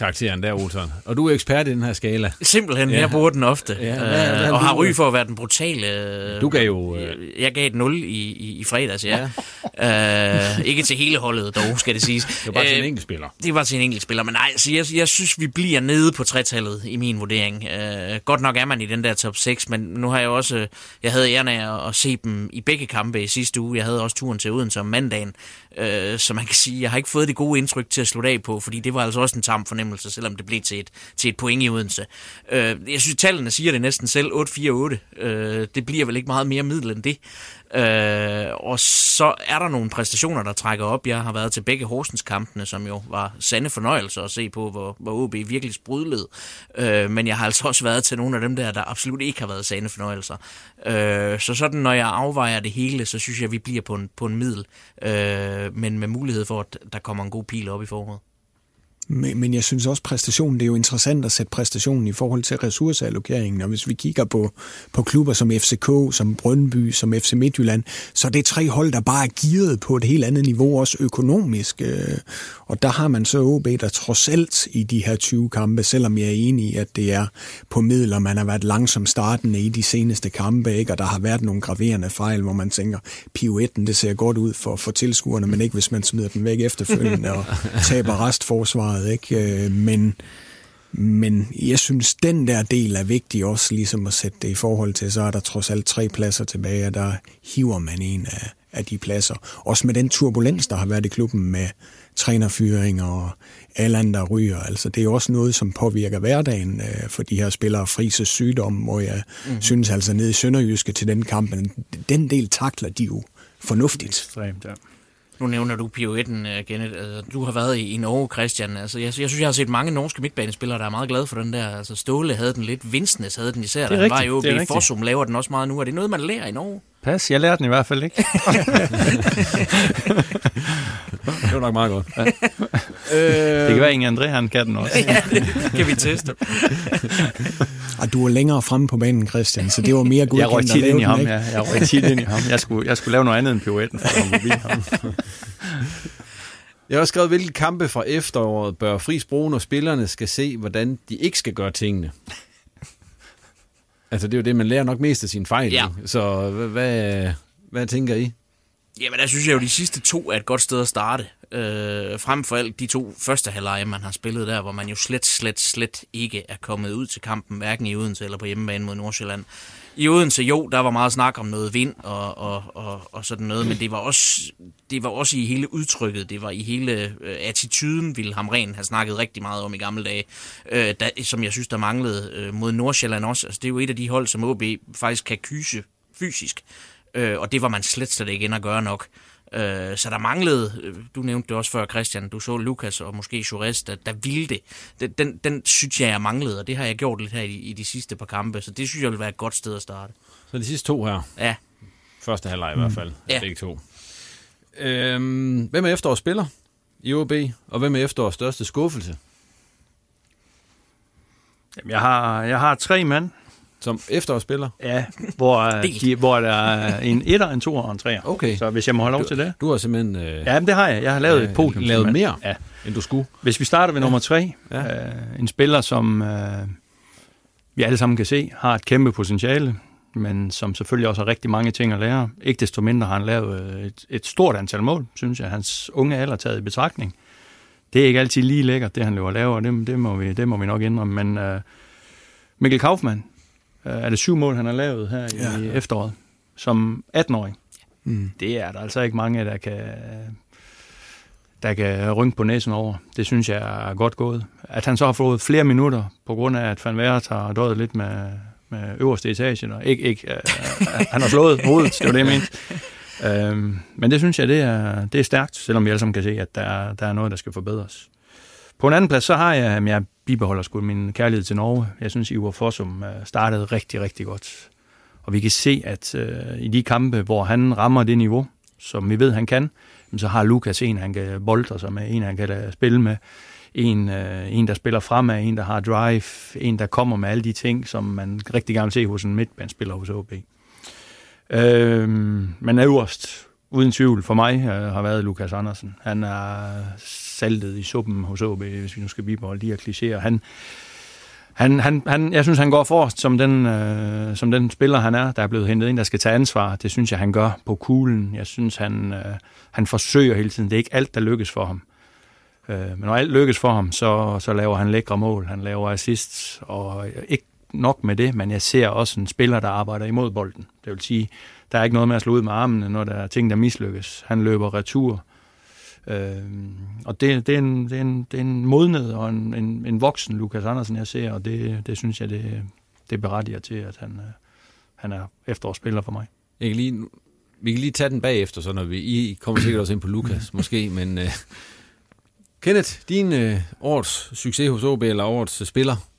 [SPEAKER 1] karakteren der, Olsen. Og du er ekspert i den her skala.
[SPEAKER 5] Simpelthen, ja. jeg bruger den ofte. Ja, hvad, hvad, og har ry for at være den brutale...
[SPEAKER 1] Du gav jo... Øh...
[SPEAKER 5] Jeg gav et 0 i, i, i fredags, ja. uh, ikke til hele holdet dog, skal det siges.
[SPEAKER 1] Det var bare til en enkelt spiller.
[SPEAKER 5] Det var til en enkelt spiller, men nej, altså, jeg, jeg synes, vi bliver nede på tretallet i min vurdering. Uh, godt nok er man i den der top 6, men nu har jeg også... Jeg havde æren af at se dem i begge kampe i sidste uge. Jeg havde også turen til Odense om mandagen, Øh, så man kan sige, jeg har ikke fået det gode indtryk til at slutte af på, fordi det var altså også en tam fornemmelse fornemmelse, selvom det blev til et, til et point i Odense. Øh, jeg synes, tallene siger det næsten selv, 8-4-8. Øh, det bliver vel ikke meget mere middel end det. Øh, og så er der nogle præstationer, der trækker op. Jeg har været til begge Horsens-kampene, som jo var sande fornøjelser at se på, hvor, hvor OB virkelig sprudlede. Øh, men jeg har altså også været til nogle af dem der, der absolut ikke har været sande fornøjelser. Øh, så sådan, når jeg afvejer det hele, så synes jeg, at vi bliver på en, på en middel, øh, men med mulighed for, at der kommer en god pil op i foråret.
[SPEAKER 4] Men, men jeg synes også, præstationen, det er jo interessant at sætte præstationen i forhold til ressourceallokeringen. Og hvis vi kigger på, på klubber som FCK, som Brøndby, som FC Midtjylland, så er det tre hold, der bare er gearet på et helt andet niveau, også økonomisk. Øh. Og der har man så OB, der trods alt i de her 20 kampe, selvom jeg er enig i, at det er på midler, man har været langsomt startende i de seneste kampe, ikke? og der har været nogle graverende fejl, hvor man tænker, pivoetten, det ser godt ud for, for tilskuerne, men ikke hvis man smider den væk efterfølgende og taber restforsvaret meget, ikke? Øh, men, men jeg synes, den der del er vigtig også ligesom at sætte det i forhold til, så er der trods alt tre pladser tilbage, og der hiver man en af, af de pladser. Også med den turbulens, der har været i klubben med trænerfyring og alle der ryger. Altså, det er også noget, som påvirker hverdagen øh, for de her spillere. Frises sygdom, hvor jeg mm-hmm. synes altså nede i Sønderjyske til den kamp, den del takler de jo fornuftigt.
[SPEAKER 2] Ekstremt, ja.
[SPEAKER 5] Nu nævner du pirouetten, uh, Kenneth. Altså, du har været i, i Norge, Christian. Altså, jeg, jeg synes, jeg har set mange norske midtbanespillere, der er meget glade for den der. Altså, Ståle havde den lidt, Vinsnes havde den især. Det er rigtigt, var jo i Forsum, laver den også meget nu. Er det noget, man lærer i Norge?
[SPEAKER 2] Pas, jeg lærte den i hvert fald ikke.
[SPEAKER 1] det var nok meget godt. Ja.
[SPEAKER 2] Øh... Det kan være, at André han kan den også.
[SPEAKER 5] ja, det kan vi teste.
[SPEAKER 4] Og du var længere fremme på banen, Christian, så det var mere godkendt
[SPEAKER 2] Jeg røg tit ind i ham,
[SPEAKER 4] ikke?
[SPEAKER 2] ja. Jeg røg tit ind i ham. Jeg skulle, jeg skulle lave noget andet end pirouetten, for at komme forbi ham.
[SPEAKER 1] Jeg har også skrevet, hvilke kampe fra efteråret bør Friis bruge, når spillerne skal se, hvordan de ikke skal gøre tingene. Altså, det er jo det, man lærer nok mest af sine fejl.
[SPEAKER 5] Ja.
[SPEAKER 1] ikke? Så hvad, hvad, tænker I?
[SPEAKER 5] Jamen, der synes jeg jo, de sidste to er et godt sted at starte. Øh, frem for alt de to første halvleje, man har spillet der, hvor man jo slet, slet, slet ikke er kommet ud til kampen, hverken i Odense eller på hjemmebane mod Nordsjælland. I Odense, jo, der var meget snak om noget vind og, og, og, og sådan noget, men det var, også, det var også i hele udtrykket, det var i hele øh, attituden, ville Hamren have snakket rigtig meget om i gamle dage, øh, der, som jeg synes, der manglede øh, mod Nordsjælland også. Altså, det er jo et af de hold, som OB faktisk kan kyse fysisk, øh, og det var man slet, slet ikke ind at gøre nok. Øh, så der manglede, øh, du nævnte det også før Christian, du så Lukas og måske Jures, der, der ville det. Den, den, den synes jeg, jeg manglede, og det har jeg gjort lidt her i, i de sidste par kampe, så det synes jeg vil være et godt sted at starte.
[SPEAKER 1] Så de sidste to her.
[SPEAKER 5] Ja.
[SPEAKER 1] Første halvleg i hvert fald.
[SPEAKER 5] Ja.
[SPEAKER 1] Begge to. Øhm, hvem er efterårs spiller i OB, og hvem er efterårs største skuffelse?
[SPEAKER 2] Jamen, jeg, har, jeg har tre mand.
[SPEAKER 1] Som efterårsspiller?
[SPEAKER 2] Ja, hvor, øh, de, hvor der er en etter, en toer og en treer.
[SPEAKER 1] Okay.
[SPEAKER 2] Så hvis jeg må holde lov
[SPEAKER 1] Du-
[SPEAKER 2] til det.
[SPEAKER 1] Du har simpelthen... Øh,
[SPEAKER 2] Ja, men det har jeg. Jeg har lavet
[SPEAKER 1] øh,
[SPEAKER 2] et podium.
[SPEAKER 1] Lavet
[SPEAKER 2] simpelthen.
[SPEAKER 1] mere,
[SPEAKER 2] Ja.
[SPEAKER 1] end du skulle.
[SPEAKER 2] Hvis vi starter ved nummer tre,
[SPEAKER 1] Ja.
[SPEAKER 2] ja. øh, en spiller, som øh, vi alle sammen kan se, har et kæmpe potentiale, men som selvfølgelig også har rigtig mange ting at lære. Ikke desto mindre har han lavet øh, et, et stort antal mål, synes jeg, hans unge alder taget i betragtning. Det er ikke altid lige lækkert, det han løber laver, og det, det, må, vi, det må vi nok indrømme, men øh, Mikkel Kaufmann, er det syv mål, han har lavet her ja. i efteråret, som 18-årig.
[SPEAKER 4] Mm.
[SPEAKER 2] Det er der altså ikke mange, der kan, der kan rynke på næsen over. Det synes jeg er godt gået. At han så har fået flere minutter, på grund af, at Van Vert har døjet lidt med, med øverste etage. Og ikke, ikke, øh, han har slået hovedet, det var det, jeg mente. Øhm, men det synes jeg, det er, det er stærkt, selvom vi alle sammen kan se, at der, er- der er noget, der skal forbedres. På en anden plads, så har jeg, jamen, jeg bibeholder sgu min kærlighed til Norge. Jeg synes, Ivar Fossum øh, startede rigtig, rigtig godt. Og vi kan se, at øh, i de kampe, hvor han rammer det niveau, som vi ved, han kan, så har Lukas en, han kan boldre sig med, en, han kan spille med, en, øh, en, der spiller fremad, en, der har drive, en, der kommer med alle de ting, som man rigtig gerne vil se hos en midtbandspiller hos OB. Øh, men øverst, uden tvivl for mig, øh, har været Lukas Andersen. Han er saltet i suppen hos OB, hvis vi nu skal bibeholde de her klichéer. Han, han, han, han, jeg synes, han går forrest som den, øh, som den spiller, han er, der er blevet hentet ind, der skal tage ansvar. Det synes jeg, han gør på kuglen. Jeg synes, han, øh, han forsøger hele tiden. Det er ikke alt, der lykkes for ham. Øh, men når alt lykkes for ham, så, så laver han lækre mål. Han laver assists, og ikke nok med det, men jeg ser også en spiller, der arbejder imod bolden. Det vil sige, der er ikke noget med at slå ud med armene, når der er ting, der mislykkes. Han løber retur. Øh, og det, det, er en, det, er en, det er en modnet og en, en, en voksen Lukas Andersen, jeg ser, og det, det synes jeg, det, det berettiger til, at han, øh, han er efterårsspiller for mig.
[SPEAKER 1] Jeg kan lige, vi kan lige tage den bagefter, så når vi I kommer sikkert også ind på Lukas, måske, men uh, Kenneth, din uh, årets succes hos OB, eller årets spiller?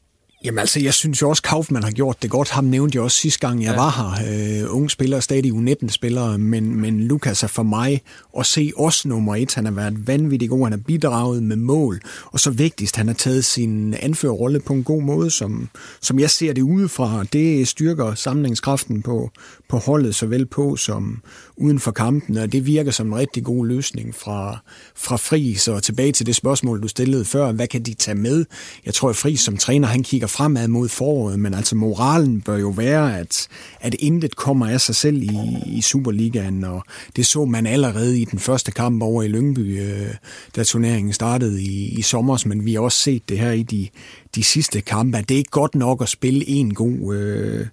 [SPEAKER 4] Jamen altså, jeg synes jo også, Kaufmann har gjort det godt. Ham nævnte jeg også sidste gang, jeg ja. var her. Øh, unge spillere, stadig U19-spillere, men, men Lukas er for mig at se os nummer et. Han har været vanvittig god, han har bidraget med mål, og så vigtigst, han har taget sin anførerrolle på en god måde, som, som jeg ser det udefra. Det styrker samlingskraften på, på holdet, såvel på som uden for kampen, og det virker som en rigtig god løsning fra, fra Friis, og tilbage til det spørgsmål, du stillede før, hvad kan de tage med? Jeg tror, at Friis som træner, han kigger fremad mod foråret, men altså moralen bør jo være, at, at intet kommer af sig selv i, i Superligaen, og det så man allerede i den første kamp over i Lyngby, øh, da turneringen startede i, i sommer, men vi har også set det her i de, de sidste kampe, at det er ikke godt nok at spille en god... Øh,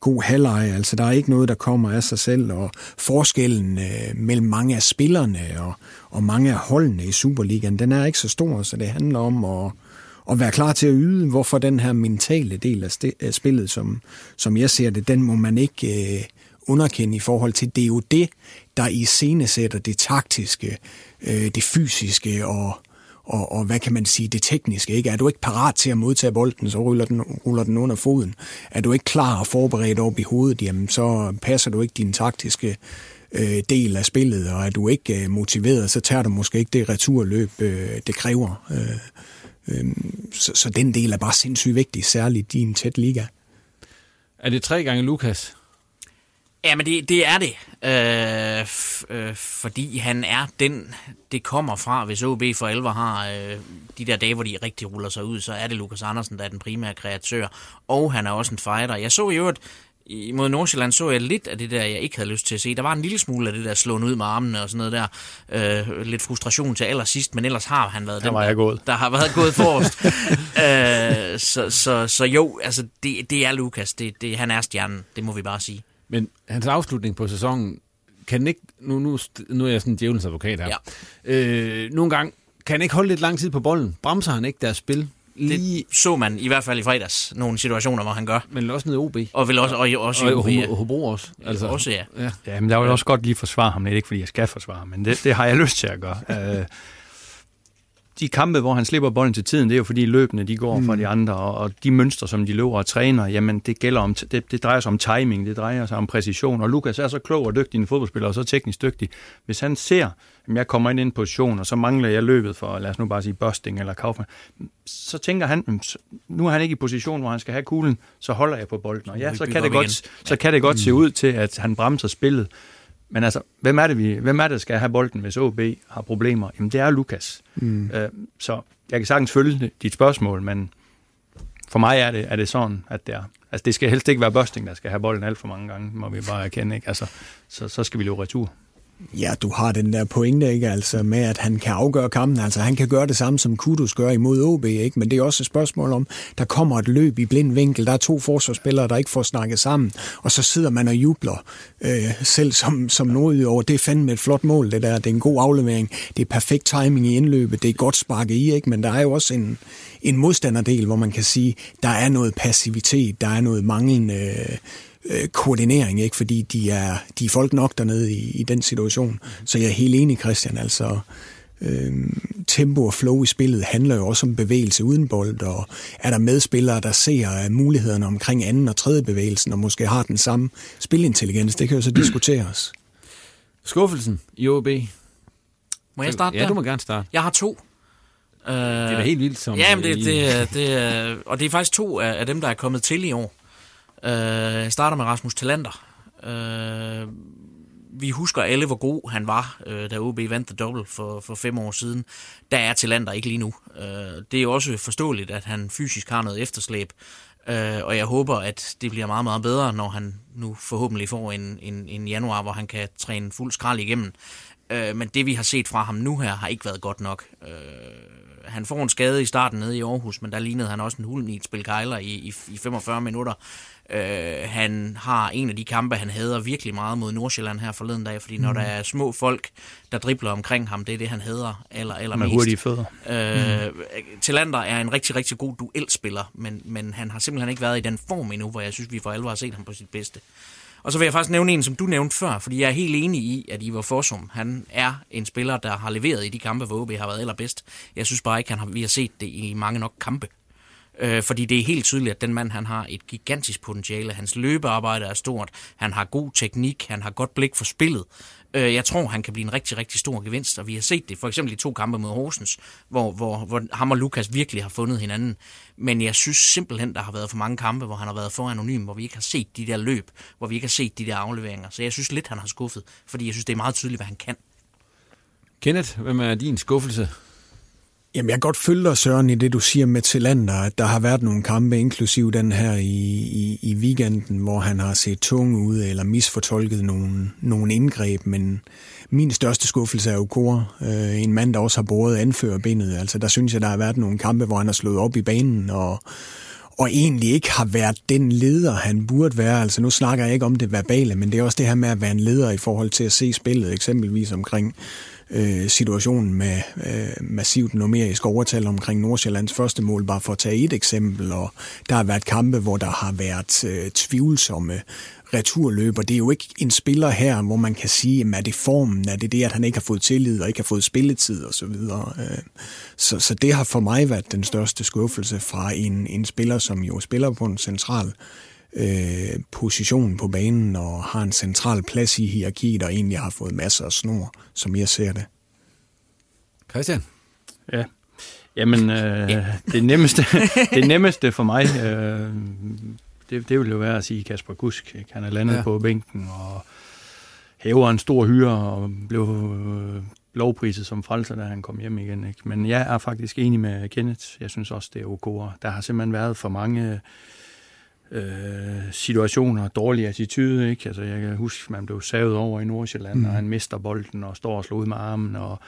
[SPEAKER 4] god halvleg. Altså, der er ikke noget, der kommer af sig selv, og forskellen øh, mellem mange af spillerne og, og mange af holdene i Superligaen, den er ikke så stor, så det handler om at, at være klar til at yde, hvorfor den her mentale del af, af spillet, som, som jeg ser det, den må man ikke øh, underkende i forhold til, det er jo det, der i scenesætter det taktiske, øh, det fysiske og, og, og hvad kan man sige, det tekniske. Ikke? Er du ikke parat til at modtage bolden, så ruller den, ruller den under foden. Er du ikke klar og forberedt op i hovedet, jamen så passer du ikke din taktiske øh, del af spillet, og er du ikke øh, motiveret, så tager du måske ikke det returløb, øh, det kræver. Øh, øh, så, så den del er bare sindssygt vigtig, særligt i en tæt liga.
[SPEAKER 1] Er det tre gange Lukas?
[SPEAKER 5] Ja, men det, det er det. Øh, f, øh, fordi han er den, det kommer fra, hvis OB for alvor har øh, de der dage, hvor de rigtig ruller sig ud, så er det Lukas Andersen, der er den primære kreatør. Og han er også en fighter. Jeg så jo, at mod Nordsjælland så jeg lidt af det der, jeg ikke havde lyst til at se. Der var en lille smule af det der slående ud med armene og sådan noget der. Øh, lidt frustration til allersidst, men ellers har han været
[SPEAKER 2] der den, var jeg gået.
[SPEAKER 5] der har været gået forrest. øh, så, så, så jo, altså det, det er Lukas. Det, det, han er stjernen, det må vi bare sige.
[SPEAKER 1] Men hans afslutning på sæsonen, kan ikke, nu, nu, nu er jeg sådan en djævelens advokat her, ja. øh, nogle gange, kan han ikke holde lidt lang tid på bolden? Bremser han ikke deres spil?
[SPEAKER 5] Lige... Det så man i hvert fald i fredags, nogle situationer, hvor han gør.
[SPEAKER 1] Men også ned OB.
[SPEAKER 5] Og vel også, og, også
[SPEAKER 1] og, og, og Hobro også.
[SPEAKER 5] Altså, også, ja.
[SPEAKER 2] ja. Ja, men der vil også godt lige forsvare ham. Det er ikke, fordi jeg skal forsvare ham, men det, det har jeg lyst til at gøre. uh, de kampe, hvor han slipper bolden til tiden, det er jo fordi løbende de går mm. fra de andre, og, og de mønstre, som de løber og træner, jamen det gælder om, det, det drejer sig om timing, det drejer sig om præcision, og Lukas er så klog og dygtig en fodboldspiller, og så teknisk dygtig. Hvis han ser, jeg kommer ind i en position, og så mangler jeg løbet for, lad os nu bare sige Busting eller Kaufmann, så tænker han, nu er han ikke i position, hvor han skal have kuglen, så holder jeg på bolden, og ja, så kan det godt, så kan det godt se ud til, at han bremser spillet, men altså, hvem er det, vi, hvem er det der skal have bolden, hvis OB har problemer? Jamen, det er Lukas. Mm. Øh, så jeg kan sagtens følge dit spørgsmål, men for mig er det, er det sådan, at det er. Altså, det skal helst ikke være Bosting, der skal have bolden alt for mange gange, må vi bare erkende. Ikke? Altså, så, så skal vi løbe retur.
[SPEAKER 4] Ja, du har den der pointe, ikke? Altså med, at han kan afgøre kampen. Altså han kan gøre det samme, som Kudus gør imod OB, ikke? Men det er også et spørgsmål om, der kommer et løb i blind vinkel. Der er to forsvarsspillere, der ikke får snakket sammen. Og så sidder man og jubler øh, selv som, som noget over. Det er fandme et flot mål, det der. Det er en god aflevering. Det er perfekt timing i indløbet. Det er godt sparket i, ikke? Men der er jo også en, en modstanderdel, hvor man kan sige, der er noget passivitet, der er noget manglende... Øh, øh, koordinering, ikke? fordi de er, de er folk nok dernede i, i den situation. Så jeg er helt enig, Christian. Altså, øh, tempo og flow i spillet handler jo også om bevægelse uden bold, og er der medspillere, der ser mulighederne omkring anden og tredje bevægelsen, og måske har den samme spilintelligens, det kan jo så diskuteres.
[SPEAKER 1] Skuffelsen i OB.
[SPEAKER 5] Må jeg starte
[SPEAKER 1] Ja, du må gerne starte.
[SPEAKER 5] Jeg har to.
[SPEAKER 1] Det er da helt vildt som...
[SPEAKER 5] Ja, men det, det, det, og det er faktisk to af, af dem, der er kommet til i år. Øh, jeg starter med Rasmus Talander. Øh, vi husker alle, hvor god han var, øh, da OB vandt The Double for, for fem år siden. Der er Talander ikke lige nu. Øh, det er jo også forståeligt, at han fysisk har noget efterslæb. Øh, og jeg håber, at det bliver meget, meget bedre, når han nu forhåbentlig får en, en, en januar, hvor han kan træne fuld skrald igennem. Øh, men det, vi har set fra ham nu her, har ikke været godt nok. Øh, han får en skade i starten nede i Aarhus, men der lignede han også en hul i et spil kejler i, i, i 45 minutter. Øh, han har en af de kampe, han hader virkelig meget mod Nordsjælland her forleden dag, fordi mm. når der er små folk, der dribler omkring ham, det er det, han hader aller, aller
[SPEAKER 2] Med hurtige fødder.
[SPEAKER 5] Øh, mm. Tillander er en rigtig, rigtig god duelspiller, men, men han har simpelthen ikke været i den form endnu, hvor jeg synes, vi for alvor har set ham på sit bedste. Og så vil jeg faktisk nævne en, som du nævnte før, fordi jeg er helt enig i, at Ivar Forsum, han er en spiller, der har leveret i de kampe, hvor OB har været allerbedst. Jeg synes bare ikke, han har, vi har set det i mange nok kampe. Øh, fordi det er helt tydeligt, at den mand han har et gigantisk potentiale. Hans løbearbejde er stort. Han har god teknik. Han har godt blik for spillet. Øh, jeg tror, han kan blive en rigtig, rigtig stor gevinst, og vi har set det for eksempel i to kampe mod Horsens, hvor, hvor, hvor ham og Lukas virkelig har fundet hinanden. Men jeg synes simpelthen, der har været for mange kampe, hvor han har været for anonym, hvor vi ikke har set de der løb, hvor vi ikke har set de der afleveringer. Så jeg synes lidt, han har skuffet, fordi jeg synes, det er meget tydeligt, hvad han kan.
[SPEAKER 1] Kenneth, hvem er din skuffelse?
[SPEAKER 4] Jamen, jeg kan godt følge dig, Søren, i det, du siger med Tillander, at der har været nogle kampe, inklusiv den her i, i, i weekenden, hvor han har set tung ud eller misfortolket nogle, nogle indgreb, men min største skuffelse er jo Kåre, øh, en mand, der også har båret anførerbindet. Altså, der synes jeg, der har været nogle kampe, hvor han har slået op i banen, og, og egentlig ikke har været den leder, han burde være. Altså nu snakker jeg ikke om det verbale, men det er også det her med at være en leder i forhold til at se spillet, eksempelvis omkring øh, situationen med øh, massivt numerisk overtal omkring Nordsjællands første mål, bare for at tage et eksempel, og der har været kampe, hvor der har været øh, tvivlsomme returløber. Det er jo ikke en spiller her, hvor man kan sige, at er det formen, er det det, at han ikke har fået tillid og ikke har fået spilletid osv. Så, videre. Øh, så, så det har for mig været den største skuffelse fra en, en spiller, som jo spiller på en central øh, position på banen og har en central plads i hierarkiet og egentlig har fået masser af snor, som jeg ser det.
[SPEAKER 1] Christian?
[SPEAKER 2] Ja, Jamen, øh, det, nemmeste, det nemmeste for mig, øh, det, det vil jo være at sige Kasper Gusk. Ikke? Han er landet ja. på bænken og hæver en stor hyre og blev øh, lovpriset som frelser, da han kom hjem igen. Ikke? Men jeg er faktisk enig med Kenneth. Jeg synes også, det er ok. Der har simpelthen været for mange øh, situationer, dårlig attitude. Ikke? Altså, jeg kan huske, man blev savet over i Nordsjælland, mm. og han mister bolden og står og slår ud med armen, og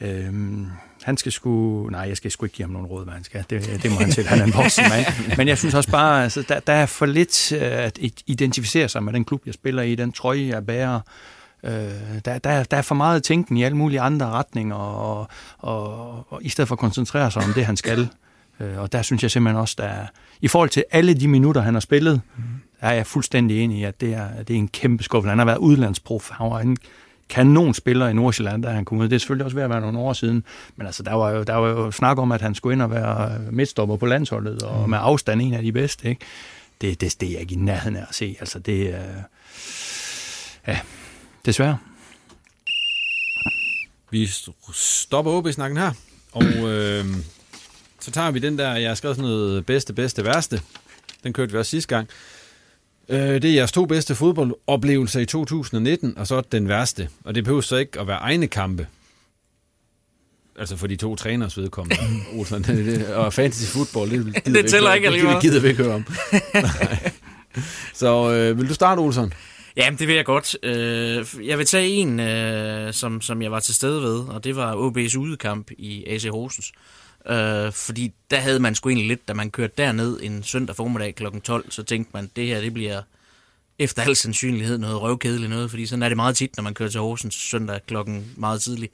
[SPEAKER 2] Øhm, han skal sgu... Nej, jeg skal sgu ikke give ham nogen råd, hvad han skal. Det, det må han selv. Han er en voksen mand. Men jeg synes også bare, altså, der, der er for lidt øh, at identificere sig med den klub, jeg spiller i, den trøje, jeg bærer. Øh, der, der, der er for meget tænken i alle mulige andre retninger, og, og, og i stedet for at koncentrere sig om det, han skal. Øh, og der synes jeg simpelthen også, der er, i forhold til alle de minutter, han har spillet, mm. er jeg fuldstændig enig i, at det er, det er en kæmpe skuffelse. Han har været udlandsprof. Han var en kanonspiller i Nordsjælland, da han kom ud. Det er selvfølgelig også ved at være nogle år siden, men altså, der, var jo, der var jo snak om, at han skulle ind og være midtstopper på landsholdet, og mm. med afstand en af de bedste. Ikke? Det, det, det er jeg ikke i nærheden af at se. Altså, det er... Øh, ja, desværre.
[SPEAKER 1] Vi stopper op i snakken her, og øh, så tager vi den der, jeg har skrevet sådan noget bedste, bedste, værste. Den kørte vi også sidste gang. Øh, det er jeres to bedste fodboldoplevelser i 2019, og så den værste. Og det behøver så ikke at være egne kampe. Altså for de to træners vedkommende. Olsen, og fantasy football, det, det,
[SPEAKER 5] det tæller ikke
[SPEAKER 1] alligevel. Det gider vi ikke høre om. så øh, vil du starte, Olsen?
[SPEAKER 5] Ja, det vil jeg godt. Øh, jeg vil tage en, øh, som, som jeg var til stede ved, og det var OB's udekamp i AC Horsens. Øh, fordi der havde man sgu egentlig lidt, da man kørte derned en søndag formiddag kl. 12, så tænkte man, det her det bliver efter al sandsynlighed noget røvkedeligt noget, fordi sådan er det meget tit, når man kører til Horsens søndag klokken meget tidligt.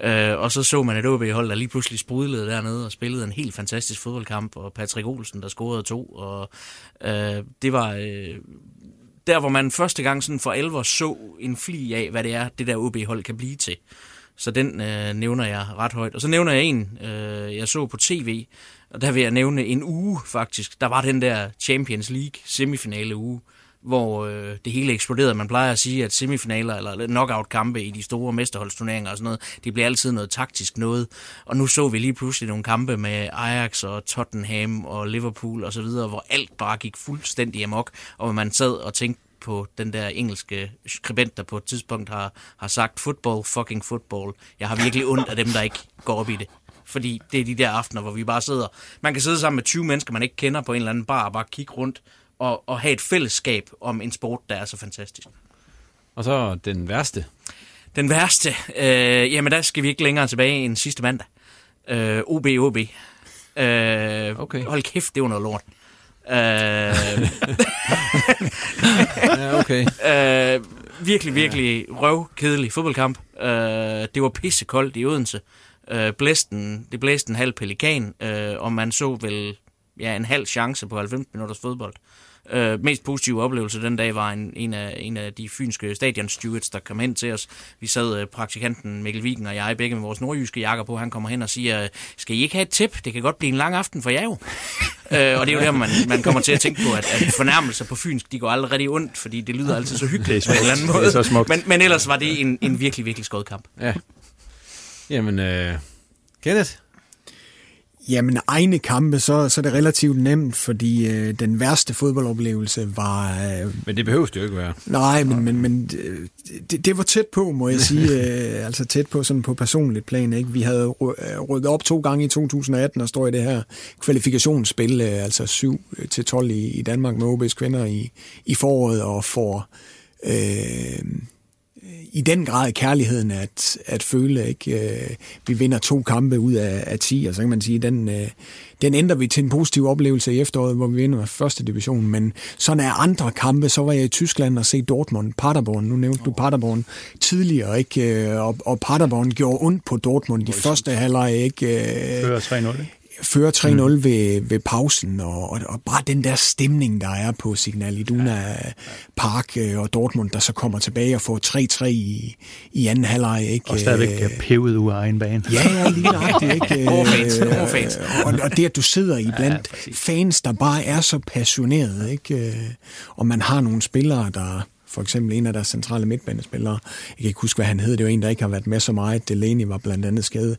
[SPEAKER 5] Øh, og så så man et OB-hold, der lige pludselig sprudlede dernede og spillede en helt fantastisk fodboldkamp, og Patrick Olsen, der scorede to, og øh, det var... Øh, der, hvor man første gang sådan for alvor så en fli af, hvad det er, det der OB-hold kan blive til. Så den øh, nævner jeg ret højt. Og så nævner jeg en, øh, jeg så på tv, og der vil jeg nævne en uge faktisk. Der var den der Champions League semifinale uge, hvor øh, det hele eksploderede. Man plejer at sige, at semifinaler eller knockout-kampe i de store mesterholdsturneringer og sådan noget, det bliver altid noget taktisk noget. Og nu så vi lige pludselig nogle kampe med Ajax og Tottenham og Liverpool og så videre, hvor alt bare gik fuldstændig amok, og man sad og tænkte, på den der engelske skribent, der på et tidspunkt har, har sagt, football, fucking football. Jeg har virkelig ondt af dem, der ikke går op i det. Fordi det er de der aftener, hvor vi bare sidder... Man kan sidde sammen med 20 mennesker, man ikke kender på en eller anden bar, og bare kigge rundt og, og have et fællesskab om en sport, der er så fantastisk.
[SPEAKER 1] Og så den værste.
[SPEAKER 5] Den værste? Øh, jamen, der skal vi ikke længere tilbage end sidste mandag. Øh, OB, OB. Øh, okay. Hold kæft, det var noget lort. Øh,
[SPEAKER 1] ja, okay.
[SPEAKER 5] øh, virkelig, virkelig røvkedelig fodboldkamp. Øh, det var pissekoldt i Odense. Øh, blæsten, det blæste en halv pelikan, øh, og man så vel ja, en halv chance på 90 minutters fodbold. Øh, mest positive oplevelse den dag var en, en, af, en af de fynske stadionstewards, der kom hen til os. Vi sad øh, praktikanten Mikkel Vigen og jeg begge med vores nordjyske jakker på. Han kommer hen og siger, skal I ikke have et tip? Det kan godt blive en lang aften for jer jo. øh, og det er jo der, man, man kommer til at tænke på, at, at fornærmelser på fynsk, de går aldrig rigtig ondt, fordi det lyder altid så hyggeligt på en eller anden måde.
[SPEAKER 1] Det er så smukt.
[SPEAKER 5] Men, men ellers var det en, en virkelig, virkelig skød kamp.
[SPEAKER 1] Ja. Jamen, øh, Kenneth?
[SPEAKER 4] Jamen, egne kampe, så, så er det relativt nemt, fordi øh, den værste fodboldoplevelse var... Øh,
[SPEAKER 1] men det behøves det jo ikke være.
[SPEAKER 4] Nej, men, men, men øh, det, det var tæt på, må jeg sige. øh, altså tæt på sådan på personligt plan. Ikke? Vi havde øh, rykket op to gange i 2018 og står i det her kvalifikationsspil, øh, altså 7 til 12 i, i Danmark med OB's kvinder i, i foråret og får... Øh, i den grad kærligheden at, at føle. Ikke? Øh, vi vinder to kampe ud af, af 10, og så kan man sige, den, øh, den ændrer vi til en positiv oplevelse i efteråret, hvor vi vinder første division. Men sådan er andre kampe, så var jeg i Tyskland og se Dortmund, Paderborn. Nu nævnte du Paderborn tidligere, ikke? Øh, og, og Paderborn gjorde ondt på Dortmund de første halvleg. Ikke?
[SPEAKER 2] Før 3-0, ikke?
[SPEAKER 4] Fører 3-0 mm. ved, ved pausen, og, og, og bare den der stemning, der er på Signal Iduna ja. Park øh, og Dortmund, der så kommer tilbage og får 3-3 i, i anden halvleg. Ikke?
[SPEAKER 2] Og stadigvæk øh, pevet ud af egen bane.
[SPEAKER 4] Ja, ja, lige nøjagtigt. Ikke?
[SPEAKER 5] Overfans, overfans.
[SPEAKER 4] Og, og det, at du sidder i blandt ja, fans, der bare er så passionerede, ikke? og man har nogle spillere, der for eksempel en af deres centrale midtbanespillere, jeg kan ikke huske, hvad han hed, det var en, der ikke har været med så meget, Delaney var blandt andet skadet,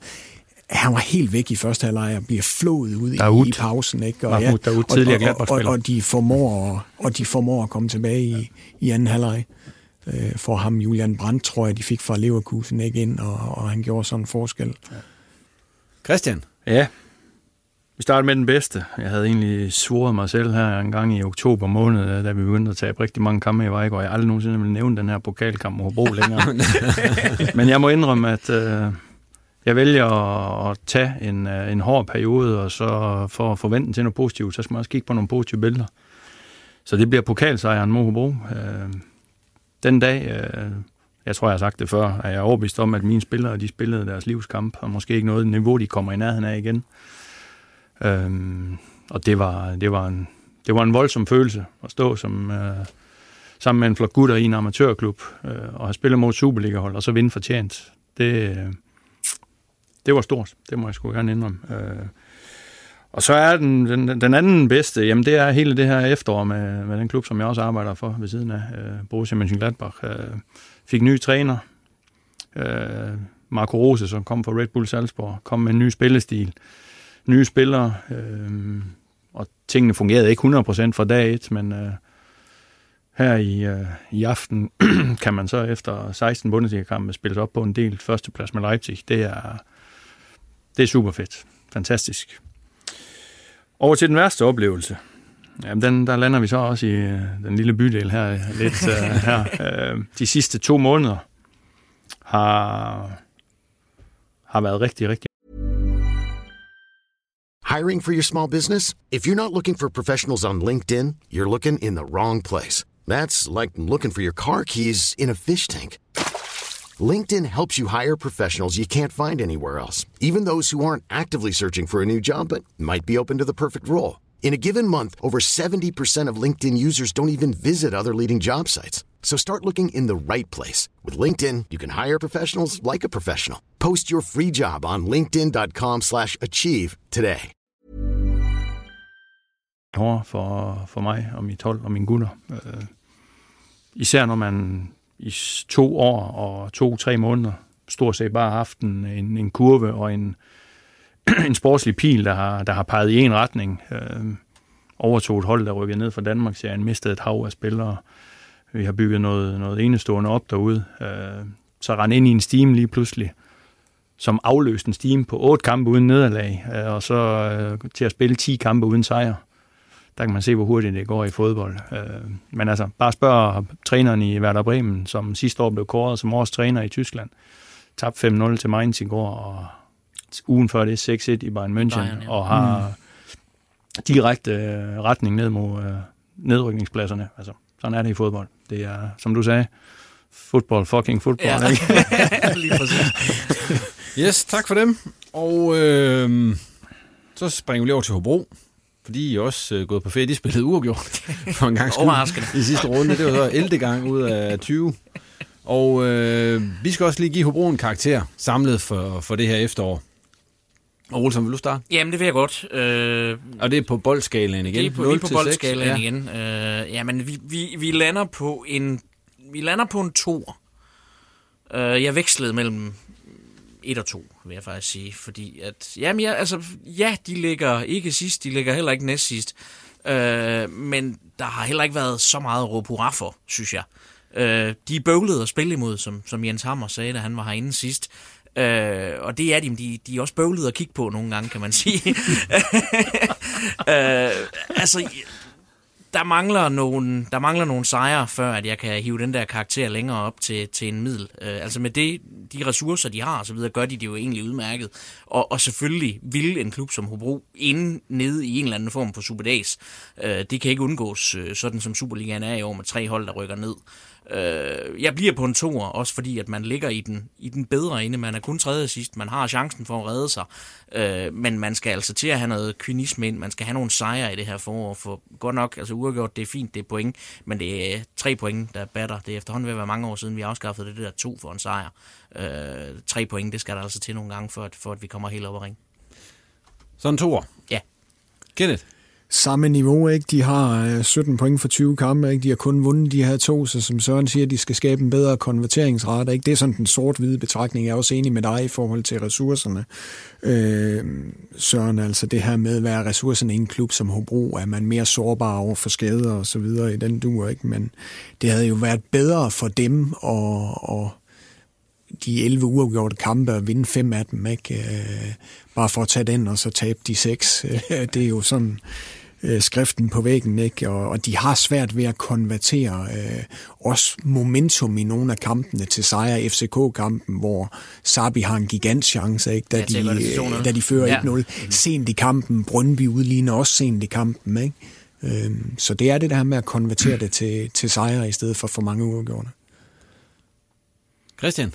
[SPEAKER 4] han var helt væk i første halvleg og bliver flået ud i, i pausen. Ikke?
[SPEAKER 2] Og, ja, og, og,
[SPEAKER 4] og, og, de formår, og de formår at komme tilbage i, i anden halvleg. Øh, for ham, Julian Brandt, tror jeg, de fik fra Leverkusen ikke ind, og, og han gjorde sådan en forskel. Ja.
[SPEAKER 1] Christian?
[SPEAKER 2] Ja, vi starter med den bedste. Jeg havde egentlig svoret mig selv her en gang i oktober måned, da vi begyndte at tage rigtig mange kampe i Vejgaard. og jeg aldrig nogensinde ville nævne den her pokalkamp mod Hobro længere. Men jeg må indrømme, at øh, jeg vælger at tage en, øh, en hård periode, og så for at forvente til noget positivt, så skal man også kigge på nogle positive billeder. Så det bliver pokalsejren mod Hobro. Øh, den dag, øh, jeg tror, jeg har sagt det før, er jeg overbevist om, at mine spillere, de spillede deres livskamp, og måske ikke noget niveau, de kommer i nærheden af igen. Øh, og det var, det var en, det var en voldsom følelse at stå som, øh, sammen med en flok gutter i en amatørklub og have spillet mod Superliga-hold, og så vinde fortjent. Det, det var stort, det må jeg sgu gerne indrømme. Øh, og så er den, den, den anden bedste, jamen det er hele det her efterår med, med den klub, som jeg også arbejder for ved siden af, øh, Borussia Mönchengladbach. Øh, fik ny træner, øh, Marco Rose, som kom fra Red Bull Salzburg, kom med en ny spillestil, nye spillere, øh, og tingene fungerede ikke 100% fra dag et, men øh, her i, øh, i aften kan man så efter 16 Bundesliga-kampe spille op på en del førsteplads med Leipzig. Det er, det er super fedt. Fantastisk. Over til den værste oplevelse. Jamen, den, der lander vi så også i øh, den lille bydel her. Lidt, uh, her. Uh, de sidste to måneder har, har været rigtig, rigtig
[SPEAKER 6] Hiring for your small business? If you're not looking for professionals on LinkedIn, you're looking in the wrong place. That's like looking for your car keys in a fish tank. LinkedIn helps you hire professionals you can't find anywhere else, even those who aren't actively searching for a new job but might be open to the perfect role. In a given month, over 70% of LinkedIn users don't even visit other leading job sites. So start looking in the right place. With LinkedIn, you can hire professionals like a professional. Post your free job on linkedin.com slash achieve today.
[SPEAKER 2] For, for mig og mit hold og mine gutter. Uh, især når man i to år og to-tre måneder stort set bare haft en, en, en kurve og en, en sportslig pil, der har, der har peget i en retning. Øh, overtog et hold, der rykkede ned fra Danmark, serien mistede et hav af spillere. Vi har bygget noget, noget enestående op derude. Øh, så rende ind i en steam lige pludselig, som afløste en steam på otte kampe uden nederlag, øh, og så øh, til at spille 10 kampe uden sejr der kan man se, hvor hurtigt det går i fodbold. Øh, men altså, bare spørg træneren i Werder Bremen, som sidste år blev kåret som årets træner i Tyskland. Tabt 5-0 til Mainz i går, og ugen før det 6-1 i Bayern München, Bayern, ja. og har mm. direkte øh, retning ned mod øh, nedrykningspladserne. Altså, sådan er det i fodbold. Det er, som du sagde, football, fucking football. Ja, ikke?
[SPEAKER 5] lige præcis.
[SPEAKER 1] yes, tak for dem. Og øh, så springer vi lige over til Hobro fordi I også øh, gået på ferie. De spillede uafgjort for en gang skyld i sidste runde. Det var så 11. gang ud af 20. Og øh, vi skal også lige give Hobro en karakter samlet for, for det her efterår. Og Olsen, vil du starte?
[SPEAKER 5] Jamen, det vil jeg godt. Øh,
[SPEAKER 1] og det er på boldskalaen igen?
[SPEAKER 5] Det er på, lige på boldskalaen ja. igen. Øh, jamen, vi, vi, vi, lander på en, vi lander på en to. Øh, jeg vekslede mellem 1 og 2, vil jeg faktisk sige. Fordi at, jamen ja, altså, ja, de ligger ikke sidst, de ligger heller ikke næst sidst. Øh, men der har heller ikke været så meget at råbe hurra for, synes jeg. Øh, de er bøvlede at spille imod, som, som Jens Hammer sagde, da han var herinde sidst. Øh, og det er de, de, de er også bøvlede at kigge på nogle gange, kan man sige. øh, altså, der mangler nogle, der mangler nogle sejre, før at jeg kan hive den der karakter længere op til, til en middel. Øh, altså med det, de ressourcer, de har og så videre, gør de det jo egentlig udmærket. Og, og selvfølgelig vil en klub som Hobro inde nede i en eller anden form for superdags. Øh, det kan ikke undgås, øh, sådan som Superligaen er i år med tre hold, der rykker ned. Øh, jeg bliver på en toer, også fordi at man ligger i den, i den bedre ende. Man er kun tredje sidst, man har chancen for at redde sig. Øh, men man skal altså til at have noget kynisme ind, man skal have nogle sejre i det her forår. For godt nok, altså uafgjort, det er fint, det er point, men det er tre point, der batter. Det er efterhånden ved at være mange år siden, vi afskaffede det der to for en sejr. Øh, tre point, det skal der altså til nogle gange, for at, for at vi kommer helt op og ringe.
[SPEAKER 1] Sådan to
[SPEAKER 5] Ja.
[SPEAKER 1] Kenneth?
[SPEAKER 4] Samme niveau. Ikke? De har øh, 17 point for 20 kampe. Ikke? De har kun vundet de her to, så som Søren siger, de skal skabe en bedre konverteringsrate. Ikke? Det er sådan den sort-hvide betragtning. Jeg er også enig med dig i forhold til ressourcerne. Øh, Søren, altså det her med, hvad er ressourcerne i en klub som Hobro? Er man mere sårbar over for skader og så videre i den duer? Ikke? Men det havde jo været bedre for dem at, at de 11 uafgjorte kampe og vinde fem af dem, ikke? Øh, bare for at tage den og så tabe de seks. det er jo sådan øh, skriften på væggen, ikke? Og, og de har svært ved at konvertere øh, også momentum i nogle af kampene til sejr. FCK-kampen, hvor Sabi har en gigant chance, ikke? Da, de, øh, da de fører ja. 1-0. Sent i kampen, Brøndby udligner også sent i kampen, ikke? Øh, så det er det der med at konvertere det til, til sejre i stedet for for mange uafgjorte.
[SPEAKER 1] Christian?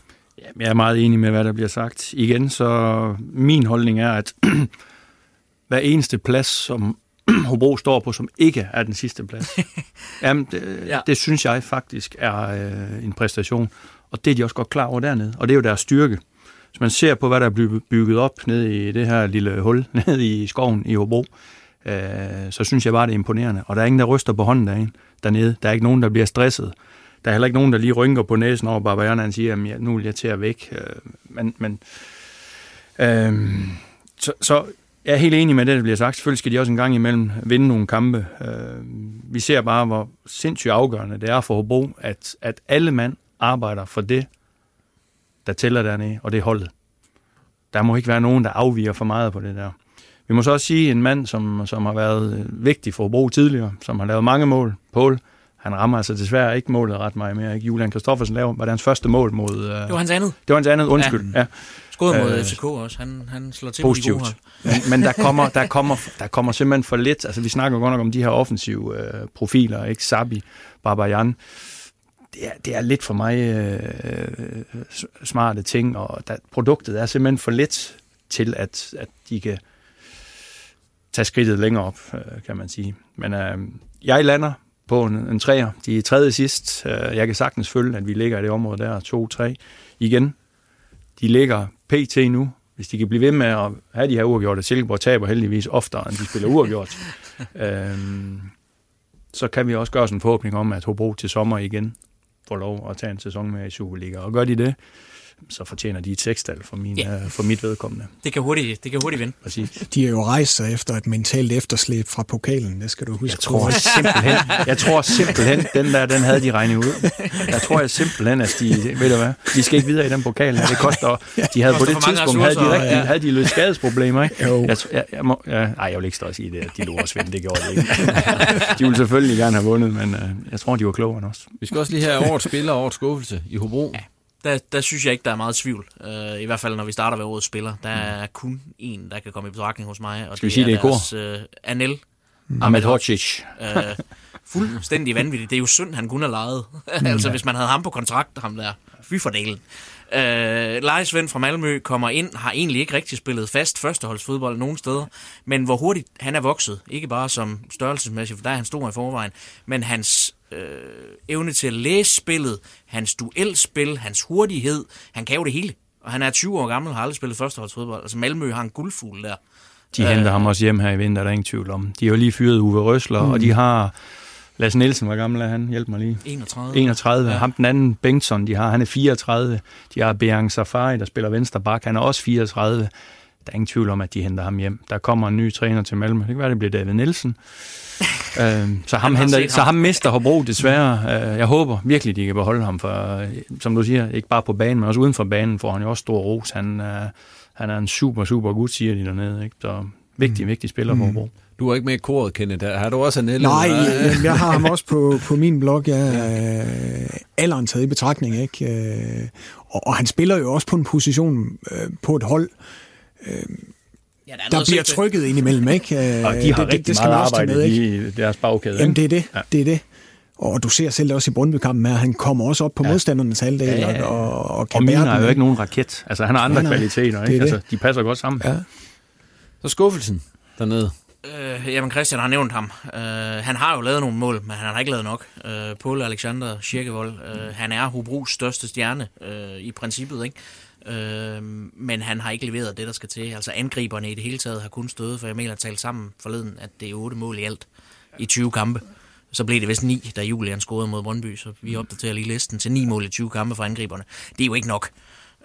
[SPEAKER 2] Jeg er meget enig med, hvad der bliver sagt. Igen, så min holdning er, at hver eneste plads, som Hobro står på, som ikke er den sidste plads, jamen, det, ja. det synes jeg faktisk er øh, en præstation. Og det er de også godt klar over dernede. Og det er jo deres styrke. Hvis man ser på, hvad der er blevet bygget op nede i det her lille hul, nede i skoven i Hobro, øh, så synes jeg bare, det er imponerende. Og der er ingen, der ryster på hånden derinde, dernede. Der er ikke nogen, der bliver stresset. Der er heller ikke nogen, der lige rynker på næsen over Barbarian, og siger, at nu vil jeg til at væk. Øh, men, men øh, så, så jeg er helt enig med det, der bliver sagt. Selvfølgelig skal de også en gang imellem vinde nogle kampe. Øh, vi ser bare, hvor sindssygt afgørende det er for Hobro, at, at alle mand arbejder for det, der tæller dernede, og det er holdet. Der må ikke være nogen, der afviger for meget på det der. Vi må så også sige, en mand, som, som har været vigtig for Hobro tidligere, som har lavet mange mål, Paul, han rammer altså desværre ikke målet ret meget mere. Ikke? Julian Kristoffersen laver, var det hans første mål mod... Uh...
[SPEAKER 5] Det var hans andet.
[SPEAKER 2] Det var hans andet, undskyld. Ja. ja.
[SPEAKER 5] Skåret mod uh, FCK også. Han, han slår til positivt. på de
[SPEAKER 2] men, men der kommer, der, kommer, der kommer simpelthen for lidt. Altså, vi snakker godt nok om de her offensive uh, profiler, ikke? Sabi, Barbajan. Det er, det er lidt for mig uh, smarte ting, og der, produktet er simpelthen for lidt til, at, at de kan tage skridtet længere op, uh, kan man sige. Men uh, jeg lander på en, en træer. De er tredje sidst. Øh, jeg kan sagtens følge, at vi ligger i det område der, to, tre. Igen, de ligger pt. nu. Hvis de kan blive ved med at have de her uafgjorte, Silkeborg taber heldigvis oftere, end de spiller uafgjort, øhm, så kan vi også gøre sådan en forhåbning om, at Hobro til sommer igen får lov at tage en sæson med i Superliga. Og gør de det, så fortjener de et sekstal for, min, yeah. uh, for mit vedkommende.
[SPEAKER 5] Det kan hurtigt, det kan hurtigt vinde.
[SPEAKER 4] Præcis. De er jo rejst sig efter et mentalt efterslæb fra pokalen, det skal du huske.
[SPEAKER 2] Jeg tror simpelthen, jeg tror simpelthen, den der, den havde de regnet ud. Jeg tror jeg simpelthen, at de, ved du hvad, de skal ikke videre i den pokal. Det koster, de havde på det tidspunkt, havde de, rigtig, ja. havde de løst skadesproblemer, ikke? Jo. Jeg, jeg, jeg, må, ja, ej, jeg vil ikke stå og sige det, at de lå også vinde, det gjorde det ikke. de ville selvfølgelig gerne have vundet, men uh, jeg tror, de var klogere end os.
[SPEAKER 1] Vi skal også lige have årets spiller og årets skuffelse i Hobro. Ja
[SPEAKER 5] der, der synes jeg ikke, der er meget tvivl. Uh, I hvert fald, når vi starter ved årets spiller. Der er mm. kun en, der kan komme i betragtning hos mig. Og
[SPEAKER 2] Skal vi sige det i kor?
[SPEAKER 5] Uh, Anel.
[SPEAKER 2] Mm. Ahmed Hodzic. Uh,
[SPEAKER 5] fuldstændig vanvittigt. Det er jo synd, han kunne have lejet. Mm. altså, hvis man havde ham på kontrakt, ham der. Fy for delen. Uh, Lejesvend fra Malmø kommer ind, har egentlig ikke rigtig spillet fast førsteholdsfodbold nogen steder, men hvor hurtigt han er vokset, ikke bare som størrelsesmæssigt, for der er han stor i forvejen, men hans øh, evne til at læse spillet, hans duelspil, hans hurtighed. Han kan jo det hele. Og han er 20 år gammel og har aldrig spillet førsteholdsfodbold. Altså Malmø har en guldfugl der.
[SPEAKER 2] De henter øh, ham også hjem her i vinter, der er ingen tvivl om. De har jo lige fyret Uwe Røsler, mm. og de har... Lasse Nielsen, hvor gammel er han? Hjælp mig lige.
[SPEAKER 5] 31.
[SPEAKER 2] 31. Ja. Ham den anden, Bengtsson, de har, han er 34. De har Beang Safari, der spiller venstre bak, han er også 34. Der er ingen tvivl om, at de henter ham hjem. Der kommer en ny træner til Malmø. Det kan være, det bliver David Nielsen øh, så, ham henter, så ham mister Hobro desværre. Øh, jeg håber virkelig, de kan beholde ham, for øh, som du siger, ikke bare på banen, men også uden for banen får han jo også stor ros. Han, øh, han er en super, super gut, siger de dernede. Ikke? Så Vigtig, vigtig spiller for Hobro.
[SPEAKER 1] Du er ikke med i koret, Kenneth. Har du også Anelle?
[SPEAKER 4] Nej, jeg, jeg har ham også på, på min blog. Jeg er øh, alderen taget i betragtning. Ikke? Øh, og, og han spiller jo også på en position øh, på et hold, øh,
[SPEAKER 5] Ja,
[SPEAKER 4] der, der bliver trykket ind imellem. Ikke? Øh,
[SPEAKER 2] Og de har det, rigtig det skal meget arbejde med, ikke? i deres bagkæde.
[SPEAKER 4] Jamen, det er det. Ja. det er det. Og du ser selv også i Brøndby-kampen, at han kommer også op på ja. modstandernes halvdel ja, ja, ja. og, og kan
[SPEAKER 2] og Mina er jo ikke nogen raket. Altså, han har andre ja, kvaliteter. Ikke? Altså, de passer godt sammen.
[SPEAKER 4] Ja.
[SPEAKER 1] Så skuffelsen dernede.
[SPEAKER 5] Øh, jamen, Christian har nævnt ham. Øh, han har jo lavet nogle mål, men han har ikke lavet nok. Øh, Paul Alexander Schirkevold, øh, han er Hobros største stjerne øh, i princippet, ikke? Øh, men han har ikke leveret det, der skal til. Altså angriberne i det hele taget har kun stået, for jeg mener at tale sammen forleden, at det er otte mål i alt i 20 kampe. Så blev det vist 9, da Julian scorede mod Brøndby, så vi opdaterer lige listen til 9 mål i 20 kampe for angriberne. Det er jo ikke nok.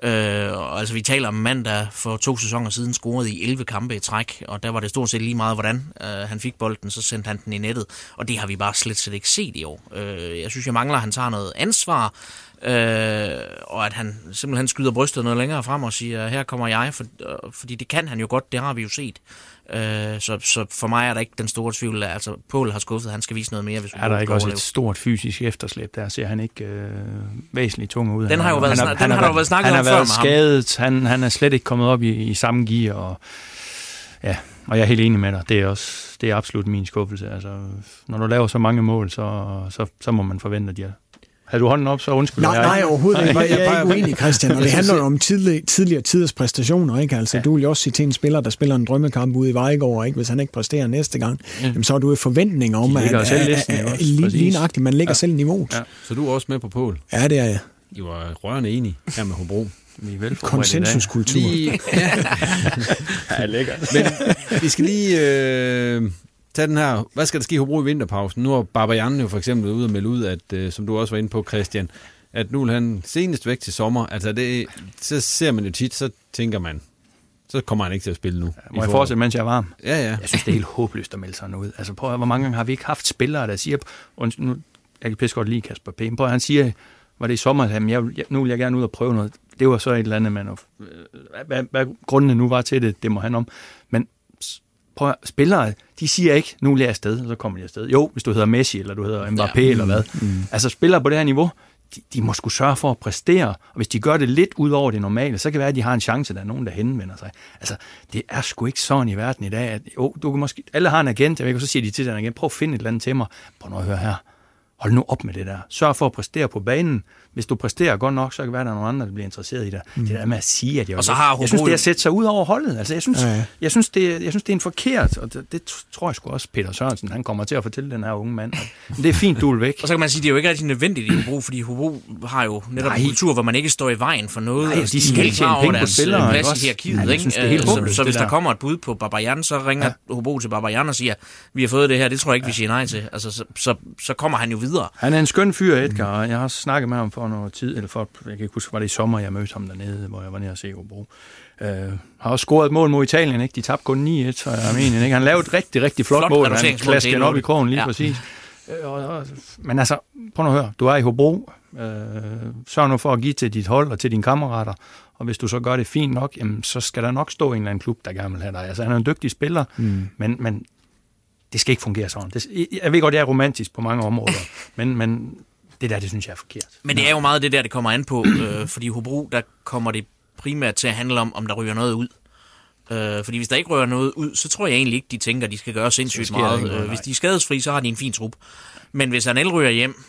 [SPEAKER 5] Øh, altså vi taler om en mand, der for to sæsoner siden scorede i 11 kampe i træk, og der var det stort set lige meget, hvordan øh, han fik bolden, så sendte han den i nettet, og det har vi bare slet slet ikke set i år. Øh, jeg synes, jeg mangler, at han tager noget ansvar, øh, og at han simpelthen skyder brystet noget længere frem og siger, her kommer jeg, for, øh, fordi det kan han jo godt, det har vi jo set. Øh, så, så for mig er der ikke den store tvivl. Altså, Paul har skuffet, han skal vise noget mere. Hvis
[SPEAKER 2] er der ikke også et stort fysisk efterslæb? Der ser han ikke øh, væsentligt tung ud.
[SPEAKER 5] Den har jo været, han, han har, har været snakket
[SPEAKER 2] han
[SPEAKER 5] om
[SPEAKER 2] har været skadet, han, han er slet ikke kommet op i, i samme gear, og ja, og jeg er helt enig med dig. Det er også det er absolut min skuffelse. Altså, når du laver så mange mål, så, så, så må man forvente, at de har du hånden op, så undskyld.
[SPEAKER 4] Nej, nej, overhovedet ikke. Jeg, jeg er ikke uenig, Christian. Og det handler jo om tidlig, tidligere tiders præstationer. Ikke? Altså, ja. Du vil jo også sige til en spiller, der spiller en drømmekamp ude i Vejgaard, ikke? hvis han ikke præsterer næste gang, ja. jamen, så er du i forventning om,
[SPEAKER 2] at, at, at,
[SPEAKER 4] at lige nøjagtigt, man lægger ja. selv niveauet. Ja.
[SPEAKER 1] Så du er også med på Pål?
[SPEAKER 4] Ja, det er jeg.
[SPEAKER 1] I var rørende enige her med Hobro.
[SPEAKER 2] Vi er
[SPEAKER 4] Konsensuskultur.
[SPEAKER 1] Lige, ja.
[SPEAKER 2] ja, lækkert.
[SPEAKER 1] Men vi skal lige øh, tage den her, hvad skal der ske i Hobro i vinterpausen? Nu har Barbajan jo for eksempel ude og melde ud, at, øh, som du også var inde på, Christian, at nu vil han senest væk til sommer. Altså, det, så ser man jo tit, så tænker man, så kommer han ikke til at spille nu. Ja,
[SPEAKER 2] må jeg fortsætte, mens jeg er varm?
[SPEAKER 1] Ja, ja.
[SPEAKER 2] Jeg synes, det er helt håbløst at melde sig ud. Altså, prøv at, hvor mange gange har vi ikke haft spillere, der siger, og nu, jeg kan pisse godt lide Kasper P. Prøv at, han siger, var det i sommer, at jeg, nu vil jeg gerne ud og prøve noget. Det var så et eller andet, man, hvad, hvad grundene nu var til det, det må han om. Prøv at, spillere, de siger ikke, nu vil jeg afsted, og så kommer de afsted. Jo, hvis du hedder Messi, eller du hedder Mbappé, ja. eller hvad. Mm. Altså spillere på det her niveau, de, de må skulle sørge for at præstere, og hvis de gør det lidt ud over det normale, så kan det være, at de har en chance, der er nogen, der henvender sig. Altså, det er sgu ikke sådan i verden i dag, at jo, du kan måske, alle har en agent, jeg ved, og så siger de til den agent, prøv at finde et eller andet til mig. Prøv nu at høre her. Hold nu op med det der. Sørg for at præstere på banen. Hvis du præsterer godt nok, så kan det være, der er nogle andre, der bliver interesseret i dig. Mm. Det der med at sige, at jeg,
[SPEAKER 5] og så har
[SPEAKER 2] jeg synes, det er at sætte sig ud over holdet. Altså, jeg, synes, ja, ja. Jeg, synes, det, jeg synes, det er en forkert, og det, det tror jeg sgu også, Peter Sørensen, han kommer til at fortælle den her unge mand. Men det er fint, du vil væk.
[SPEAKER 5] og så kan man sige, det er jo ikke rigtig nødvendigt i Hobro, fordi Hobro har jo netop Nej. en kultur, hvor man ikke står i vejen for noget.
[SPEAKER 2] Nej, de skal ikke tjene penge på spillere.
[SPEAKER 5] Plads i hierarkiet, ja, ikke? Synes, det er helt så, så hvis der kommer et bud på Babajan, så ringer ja. Hobro til Babajan og siger, vi har fået det her, det tror jeg ikke, vi siger nej til. Altså, så, så, så kommer han jo videre.
[SPEAKER 2] Han er en skøn fyr, Edgar, og jeg har snakket med ham for noget tid, eller for, jeg kan ikke huske, var det i sommer, jeg mødte ham dernede, hvor jeg var nede og se Hobro. Uh, har også scoret et mål mod Italien, ikke? De tabte kun 9-1, så jeg mener, ikke? Han lavede et rigtig, rigtig flot, flot mål, han klaskede op i krogen lige ja. præcis. Uh, og, og, men altså, prøv nu at høre, du er i Hobro, uh, sørg nu for at give til dit hold og til dine kammerater, og hvis du så gør det fint nok, jamen, så skal der nok stå en eller anden klub, der gerne vil have dig. Altså, han er en dygtig spiller, mm. men, men det skal ikke fungere sådan. Det, jeg ved godt, det er romantisk på mange områder, men, men det der, det synes jeg er forkert.
[SPEAKER 5] Men det er jo meget det der, det kommer an på, øh, fordi Hobro, der kommer det primært til at handle om, om der ryger noget ud. Øh, fordi hvis der ikke rører noget ud, så tror jeg egentlig ikke, de tænker, at de skal gøre sindssygt meget. Ikke, øh, hvis de er skadesfri, så har de en fin trup. Men hvis Anel ryger hjem,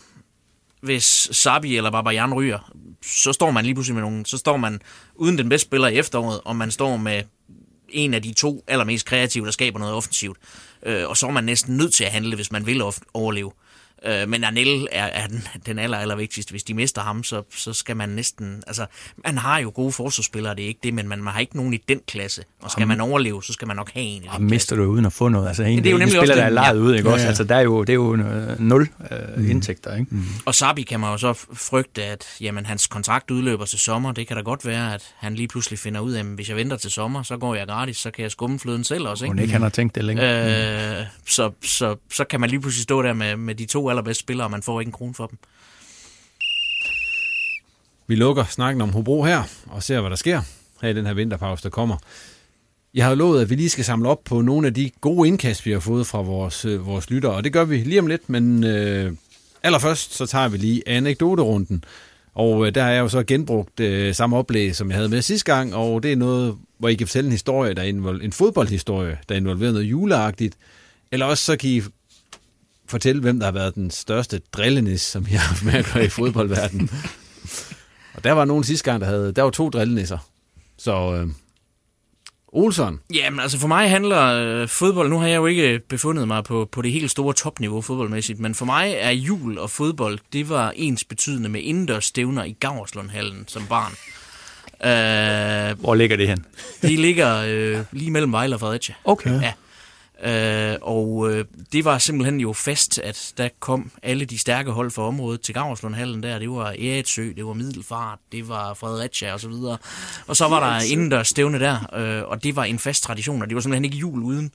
[SPEAKER 5] hvis Sabi eller Babajan ryger, så står man lige pludselig med nogen, så står man uden den bedste spiller i efteråret, og man står med en af de to allermest kreative, der skaber noget offensivt. Øh, og så er man næsten nødt til at handle, hvis man vil overleve. Øh, men Arnel er, er den, den aller, aller vigtigste. Hvis de mister ham, så, så skal man næsten... Altså, man har jo gode forsvarsspillere, det er ikke det, men man, man har ikke nogen i den klasse. Og skal man overleve, så skal man nok have en i den
[SPEAKER 2] Og mister du uden at få noget. Altså, en, det er jo nemlig spiller, der er lejet ja. ud, ikke ja, ja. også? Altså, der er jo, det er jo uh, nul uh, mm. indtægter, ikke? Mm.
[SPEAKER 5] Og Sabi kan man jo så frygte, at jamen, hans kontrakt udløber til sommer. Det kan da godt være, at han lige pludselig finder ud af, at hvis jeg venter til sommer, så går jeg gratis, så kan jeg skumme fløden selv også, ikke?
[SPEAKER 2] Hun ikke han har tænkt det længe.
[SPEAKER 5] Øh, mm. så, så, så kan man lige pludselig stå der med, med de to allerbedste spillere, og man får ikke en krone for dem.
[SPEAKER 1] Vi lukker snakken om Hobro her, og ser, hvad der sker her i den her vinterpause, der kommer. Jeg har jo lovet, at vi lige skal samle op på nogle af de gode indkast, vi har fået fra vores, øh, vores lyttere, og det gør vi lige om lidt, men øh, allerførst så tager vi lige anekdoterunden. Og øh, der har jeg jo så genbrugt øh, samme oplæg, som jeg havde med sidste gang, og det er noget, hvor I kan fortælle en historie, der involverer en fodboldhistorie, der involverer noget juleagtigt, eller også så kan I fortælle, hvem der har været den største drillenis, som jeg har haft med at gøre i fodboldverdenen. og der var nogen sidste gang, der havde, der var to drillenisser. Så øh, Olsson.
[SPEAKER 5] Jamen, altså for mig handler øh, fodbold, nu har jeg jo ikke befundet mig på, på det helt store topniveau fodboldmæssigt, men for mig er jul og fodbold, det var ens betydende med indendørs stævner i Gaverslundhallen som barn.
[SPEAKER 2] Uh, Hvor ligger det hen?
[SPEAKER 5] Det ligger øh, lige mellem Vejle og Fredericia.
[SPEAKER 2] Okay.
[SPEAKER 5] Ja. Øh, og øh, det var simpelthen jo fast, at der kom alle de stærke hold for området til Gaverslundhallen der. Det var Eretsø, det var Middelfart, det var Fredericia og så videre. Og så var der indendørs stævne der, øh, og det var en fast tradition, og det var simpelthen ikke jul uden.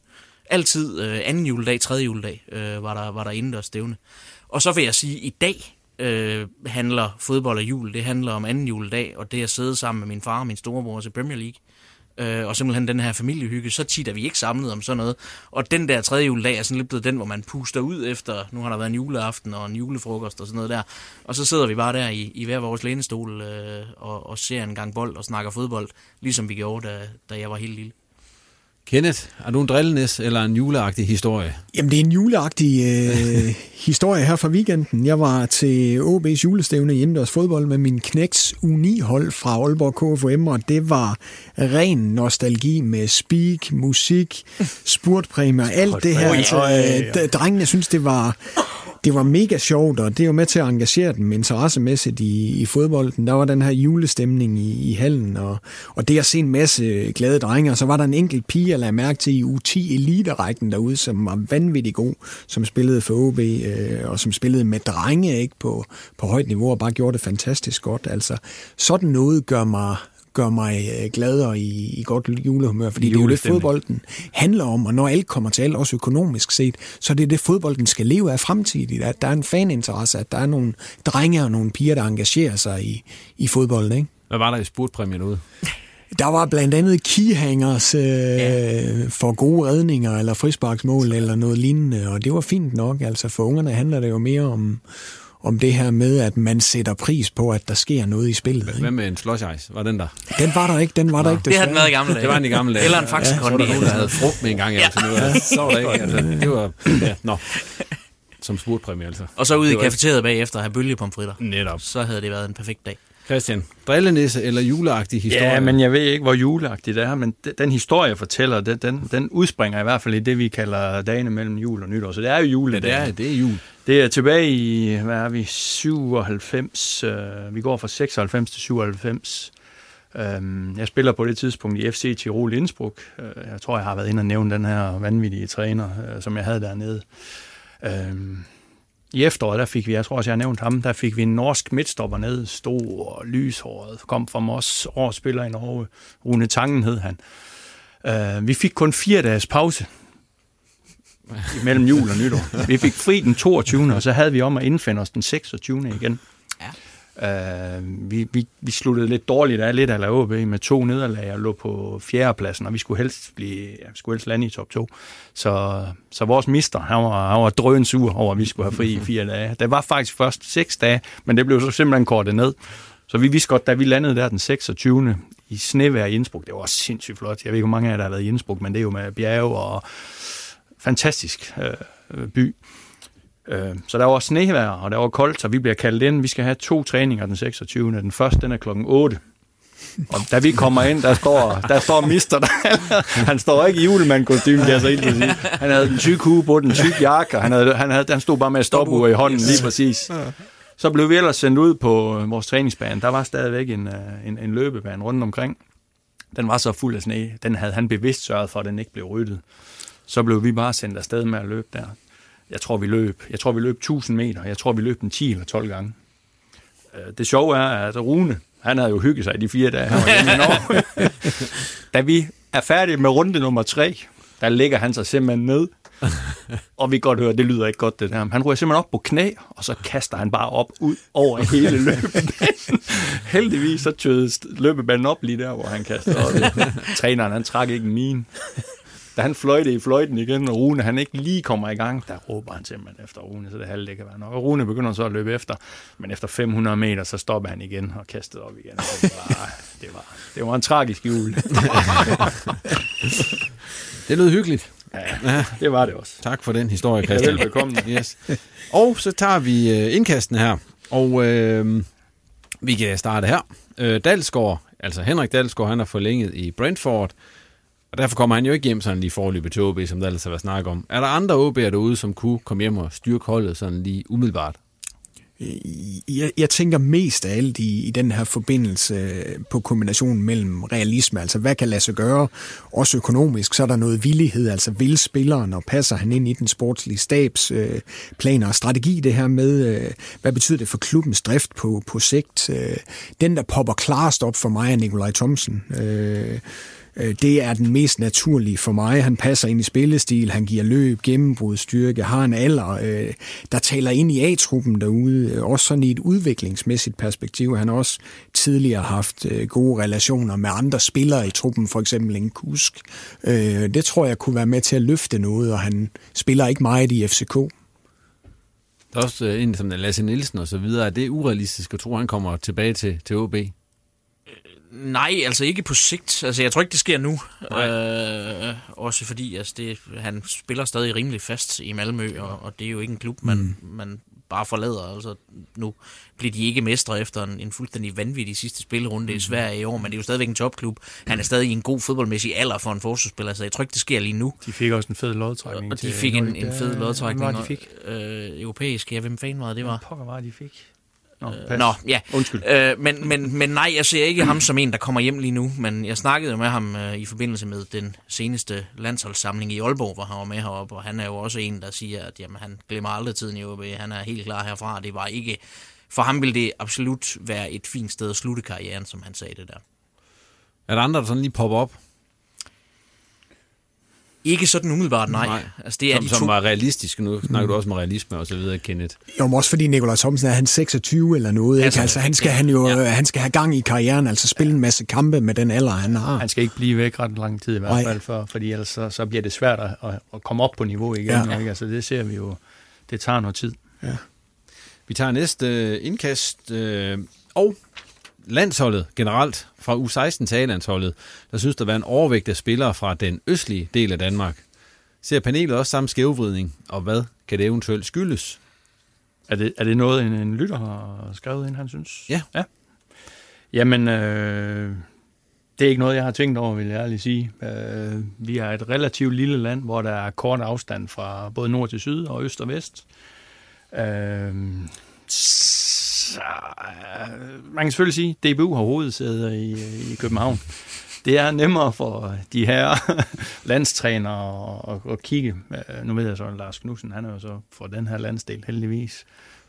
[SPEAKER 5] Altid øh, anden juledag, tredje juledag øh, var, der, var der indendørs stævne. Og så vil jeg sige, at i dag øh, handler fodbold og jul. Det handler om anden juledag, og det at sidde sammen med min far og min storebror til Premier League øh, og simpelthen den her familiehygge, så tit er vi ikke samlet om sådan noget. Og den der tredje juledag er sådan lidt blevet den, hvor man puster ud efter, nu har der været en juleaften og en julefrokost og sådan noget der, og så sidder vi bare der i, i hver vores lænestol øh, og, og ser en gang bold og snakker fodbold, ligesom vi gjorde, da, da jeg var helt lille.
[SPEAKER 1] Kenneth, er du en drillenes eller en juleagtig historie?
[SPEAKER 4] Jamen, det er en juleagtig øh, historie her fra weekenden. Jeg var til OB's julestævne i indendørs fodbold med min knæks U9-hold fra Aalborg KFM, og det var ren nostalgi med speak, musik, spurtpræmier, alt det her. Altså, øh, drengene synes, det var det var mega sjovt, og det er jo med til at engagere dem interessemæssigt i, i fodbolden. Der var den her julestemning i, i hallen, og, og det at se en masse glade drenge, og så var der en enkelt pige, jeg lagde mærke til i U10 eliterækken derude, som var vanvittig god, som spillede for OB, øh, og som spillede med drenge ikke på, på højt niveau, og bare gjorde det fantastisk godt. Altså, sådan noget gør mig gør mig øh, gladere i, i godt julehumør, fordi det er jo det, fodbolden handler om, og når alt kommer til alt, også økonomisk set, så er det det, fodbolden skal leve af fremtidigt, at der er en faninteresse, at der er nogle drenge og nogle piger, der engagerer sig i, i fodbolden, ikke?
[SPEAKER 1] Hvad var der i spurtpræmien ude?
[SPEAKER 4] Der var blandt andet keyhangers øh, ja. for gode redninger, eller frisparksmål, eller noget lignende, og det var fint nok. Altså for ungerne handler det jo mere om, om det her med, at man sætter pris på, at der sker noget i spillet.
[SPEAKER 1] Hvad med en ice? Var den der?
[SPEAKER 4] Den var der ikke, den var Nå, der ikke.
[SPEAKER 5] Det havde den været i gamle dage.
[SPEAKER 1] Det var den i gamle dage.
[SPEAKER 5] Eller en faxekondi.
[SPEAKER 1] Ja, så var der nogen, der havde frugt med en gang. Ja. Altså, ja. Så var der ikke. Altså, det var... Ja, nå. Som spurtpræmie, altså.
[SPEAKER 5] Og så ud i kafeteriet bagefter at have bølgepomfritter.
[SPEAKER 1] Netop.
[SPEAKER 5] Så havde det været en perfekt dag.
[SPEAKER 1] Christian, drillenisse eller juleagtig historie?
[SPEAKER 2] Ja, men jeg ved ikke, hvor juleagtig det er, men den historie, jeg fortæller, den, den, den udspringer i hvert fald i det, vi kalder dagene mellem jul og nytår. Så det er jo jul.
[SPEAKER 1] Ja, det er, det er jul.
[SPEAKER 2] Det er tilbage i, hvad er vi, 97, øh, vi går fra 96 til 97. Øhm, jeg spiller på det tidspunkt i FC Tirol Innsbruck. Øh, jeg tror, jeg har været inde og nævne den her vanvittige træner, øh, som jeg havde dernede. Øhm, i efteråret, der fik vi, jeg tror også, jeg har nævnt ham, der fik vi en norsk midtstopper ned, stor, og lyshåret, kom fra Moss, årsspiller i Norge, Rune Tangen hed han. Øh, vi fik kun fire dages pause mellem jul og nytår. Vi fik fri den 22. og så havde vi om at indfinde os den 26. igen. Ja. Uh, vi, vi, vi sluttede lidt dårligt af, lidt af OB med to nederlag og lå på fjerdepladsen, og vi skulle helst, blive, ja, vi skulle helst lande i top 2. Så, så vores mister, han var, han var drøn sur over, at vi skulle have fri i fire dage. Det var faktisk først seks dage, men det blev så simpelthen kortet ned. Så vi vidste godt, da vi landede der den 26. i snevejr i Innsbruck, det var sindssygt flot. Jeg ved ikke, hvor mange af jer, der har været i Innsbruck, men det er jo med bjerge og fantastisk øh, by. Øh, så der var snevejr, og der var koldt, så vi bliver kaldt ind. Vi skal have to træninger den 26. Den første, den er klokken 8. Og da vi kommer ind, der står, der står mister der. Han står ikke i julemandkostyme, det er så helt sige. Han havde en tyk hue på, den tyk jakke, og han, havde, han, havde, han stod bare med stopur i hånden lige præcis. Så blev vi ellers sendt ud på vores træningsbane. Der var stadigvæk en, en, en løbebane rundt omkring. Den var så fuld af sne. Den havde han bevidst sørget for, at den ikke blev ryddet. Så blev vi bare sendt afsted med at løbe der. Jeg tror, vi løb, jeg tror, vi løb 1000 meter. Jeg tror, vi løb den 10 eller 12 gange. Det sjove er, at Rune, han havde jo hygget sig i de fire dage, han var hjemme i Norge. da vi er færdige med runde nummer tre, der ligger han sig simpelthen ned og vi kan godt høre, det lyder ikke godt det der. Han ryger simpelthen op på knæ, og så kaster han bare op ud over hele løbebanen. Heldigvis så tøede løbebanen op lige der, hvor han kastede op. Træneren, han trak ikke en min. Da han fløjte i fløjten igen, og Rune han ikke lige kommer i gang, der råber han simpelthen efter Rune, så det halve det kan være nok. Og Rune begynder så at løbe efter, men efter 500 meter, så stopper han igen og kaster op igen. det, var, det, var, det var en tragisk jul.
[SPEAKER 1] det lød hyggeligt.
[SPEAKER 2] Ja, det var det også.
[SPEAKER 1] Tak for den historie, Christian.
[SPEAKER 2] Ja, velbekomme.
[SPEAKER 1] Yes. Og så tager vi øh, indkasten her, og øh, vi kan starte her. Øh, Dalsgaard, altså Henrik Dalsgaard, han er forlænget i Brentford, og derfor kommer han jo ikke hjem sådan lige forløbet til OB, som der ellers har været snak om. Er der andre OB'er derude, som kunne komme hjem og styrke holdet sådan lige umiddelbart?
[SPEAKER 4] Øh, jeg, jeg tænker mest af alt i, i den her forbindelse øh, på kombinationen mellem realisme, altså hvad kan lade sig gøre, også økonomisk, så er der noget villighed, altså vil spilleren, og passer han ind i den sportslige stabs øh, planer og strategi, det her med, øh, hvad betyder det for klubbens drift på, på sigt. Øh, den, der popper klarest op for mig, er Nikolaj Thomsen. Øh, Øh, det er den mest naturlige for mig. Han passer ind i spillestil, han giver løb, gennembrud, styrke, har en alder, øh, der taler ind i A-truppen derude, øh, også sådan i et udviklingsmæssigt perspektiv. Han har også tidligere haft gode relationer med andre spillere i truppen, for eksempel en kusk. Det tror jeg kunne være med til at løfte noget, og han spiller ikke meget i FCK.
[SPEAKER 1] Der er også en som Lasse Nielsen og så videre. Er det urealistisk at tro, at han kommer tilbage til, til OB?
[SPEAKER 5] Nej, altså ikke på sigt. Altså, jeg tror ikke, det sker nu. Øh, også fordi altså, det, han spiller stadig rimelig fast i Malmø, og, og det er jo ikke en klub, man, mm. man bare forlader. Altså, nu bliver de ikke mestre efter en, en fuldstændig vanvittig sidste spilrunde mm. i Sverige i år, men det er jo stadigvæk en topklub. Han er stadig i en god fodboldmæssig alder for en forsvarsspiller, så jeg tror ikke, det sker lige nu.
[SPEAKER 2] De fik også en fed lodtrækning.
[SPEAKER 5] Og de fik en, en fed lodtrækning.
[SPEAKER 2] Hvad de fik?
[SPEAKER 5] Øh, europæisk, ja, hvem fanden var det? Var?
[SPEAKER 2] Pokker var de fik?
[SPEAKER 5] Nå, øh, Nå ja.
[SPEAKER 2] Undskyld.
[SPEAKER 5] Øh, men, men, men nej, jeg ser ikke ham som en, der kommer hjem lige nu, men jeg snakkede med ham øh, i forbindelse med den seneste landsholdssamling i Aalborg, hvor han var med heroppe, og han er jo også en, der siger, at jamen, han glemmer aldrig tiden i OB. Han er helt klar herfra. Det var ikke... For ham ville det absolut være et fint sted at slutte karrieren, som han sagde det der.
[SPEAKER 1] Er der andre, der sådan lige popper op?
[SPEAKER 5] Ikke sådan umiddelbart, nej. nej.
[SPEAKER 1] Altså, det er som, de to... som var realistiske. Nu snakker mm. du også om realisme og så videre, Kenneth.
[SPEAKER 4] Jo, men også fordi Nikolaj Thomsen er han 26 eller noget. Altså, ikke? altså han, skal, han, jo, ja. han skal have gang i karrieren, altså spille en masse kampe med den alder, han har.
[SPEAKER 2] Han skal ikke blive væk ret lang tid i hvert nej. fald, for, fordi ellers så, så bliver det svært at, at komme op på niveau igen. Ja. Ikke? Altså, det ser vi jo. Det tager noget tid.
[SPEAKER 4] Ja.
[SPEAKER 1] Vi tager næste indkast. Øh, og landsholdet generelt, fra U16 til A-landsholdet, der synes der var en overvægt af spillere fra den østlige del af Danmark. Ser panelet også samme skævvridning, og hvad kan det eventuelt skyldes?
[SPEAKER 2] Er det, er det noget, en, en lytter har skrevet ind, han synes?
[SPEAKER 1] Ja.
[SPEAKER 2] ja. Jamen, øh, det er ikke noget, jeg har tænkt over, vil jeg ærligt sige. Øh, vi er et relativt lille land, hvor der er kort afstand fra både nord til syd og øst og vest. Øh, så, øh, man kan selvfølgelig sige, at DBU har hovedsæde i, i København. Det er nemmere for de her landstrænere at, at kigge. Øh, nu ved jeg så, at Lars Knudsen, han er jo så fra den her landsdel heldigvis.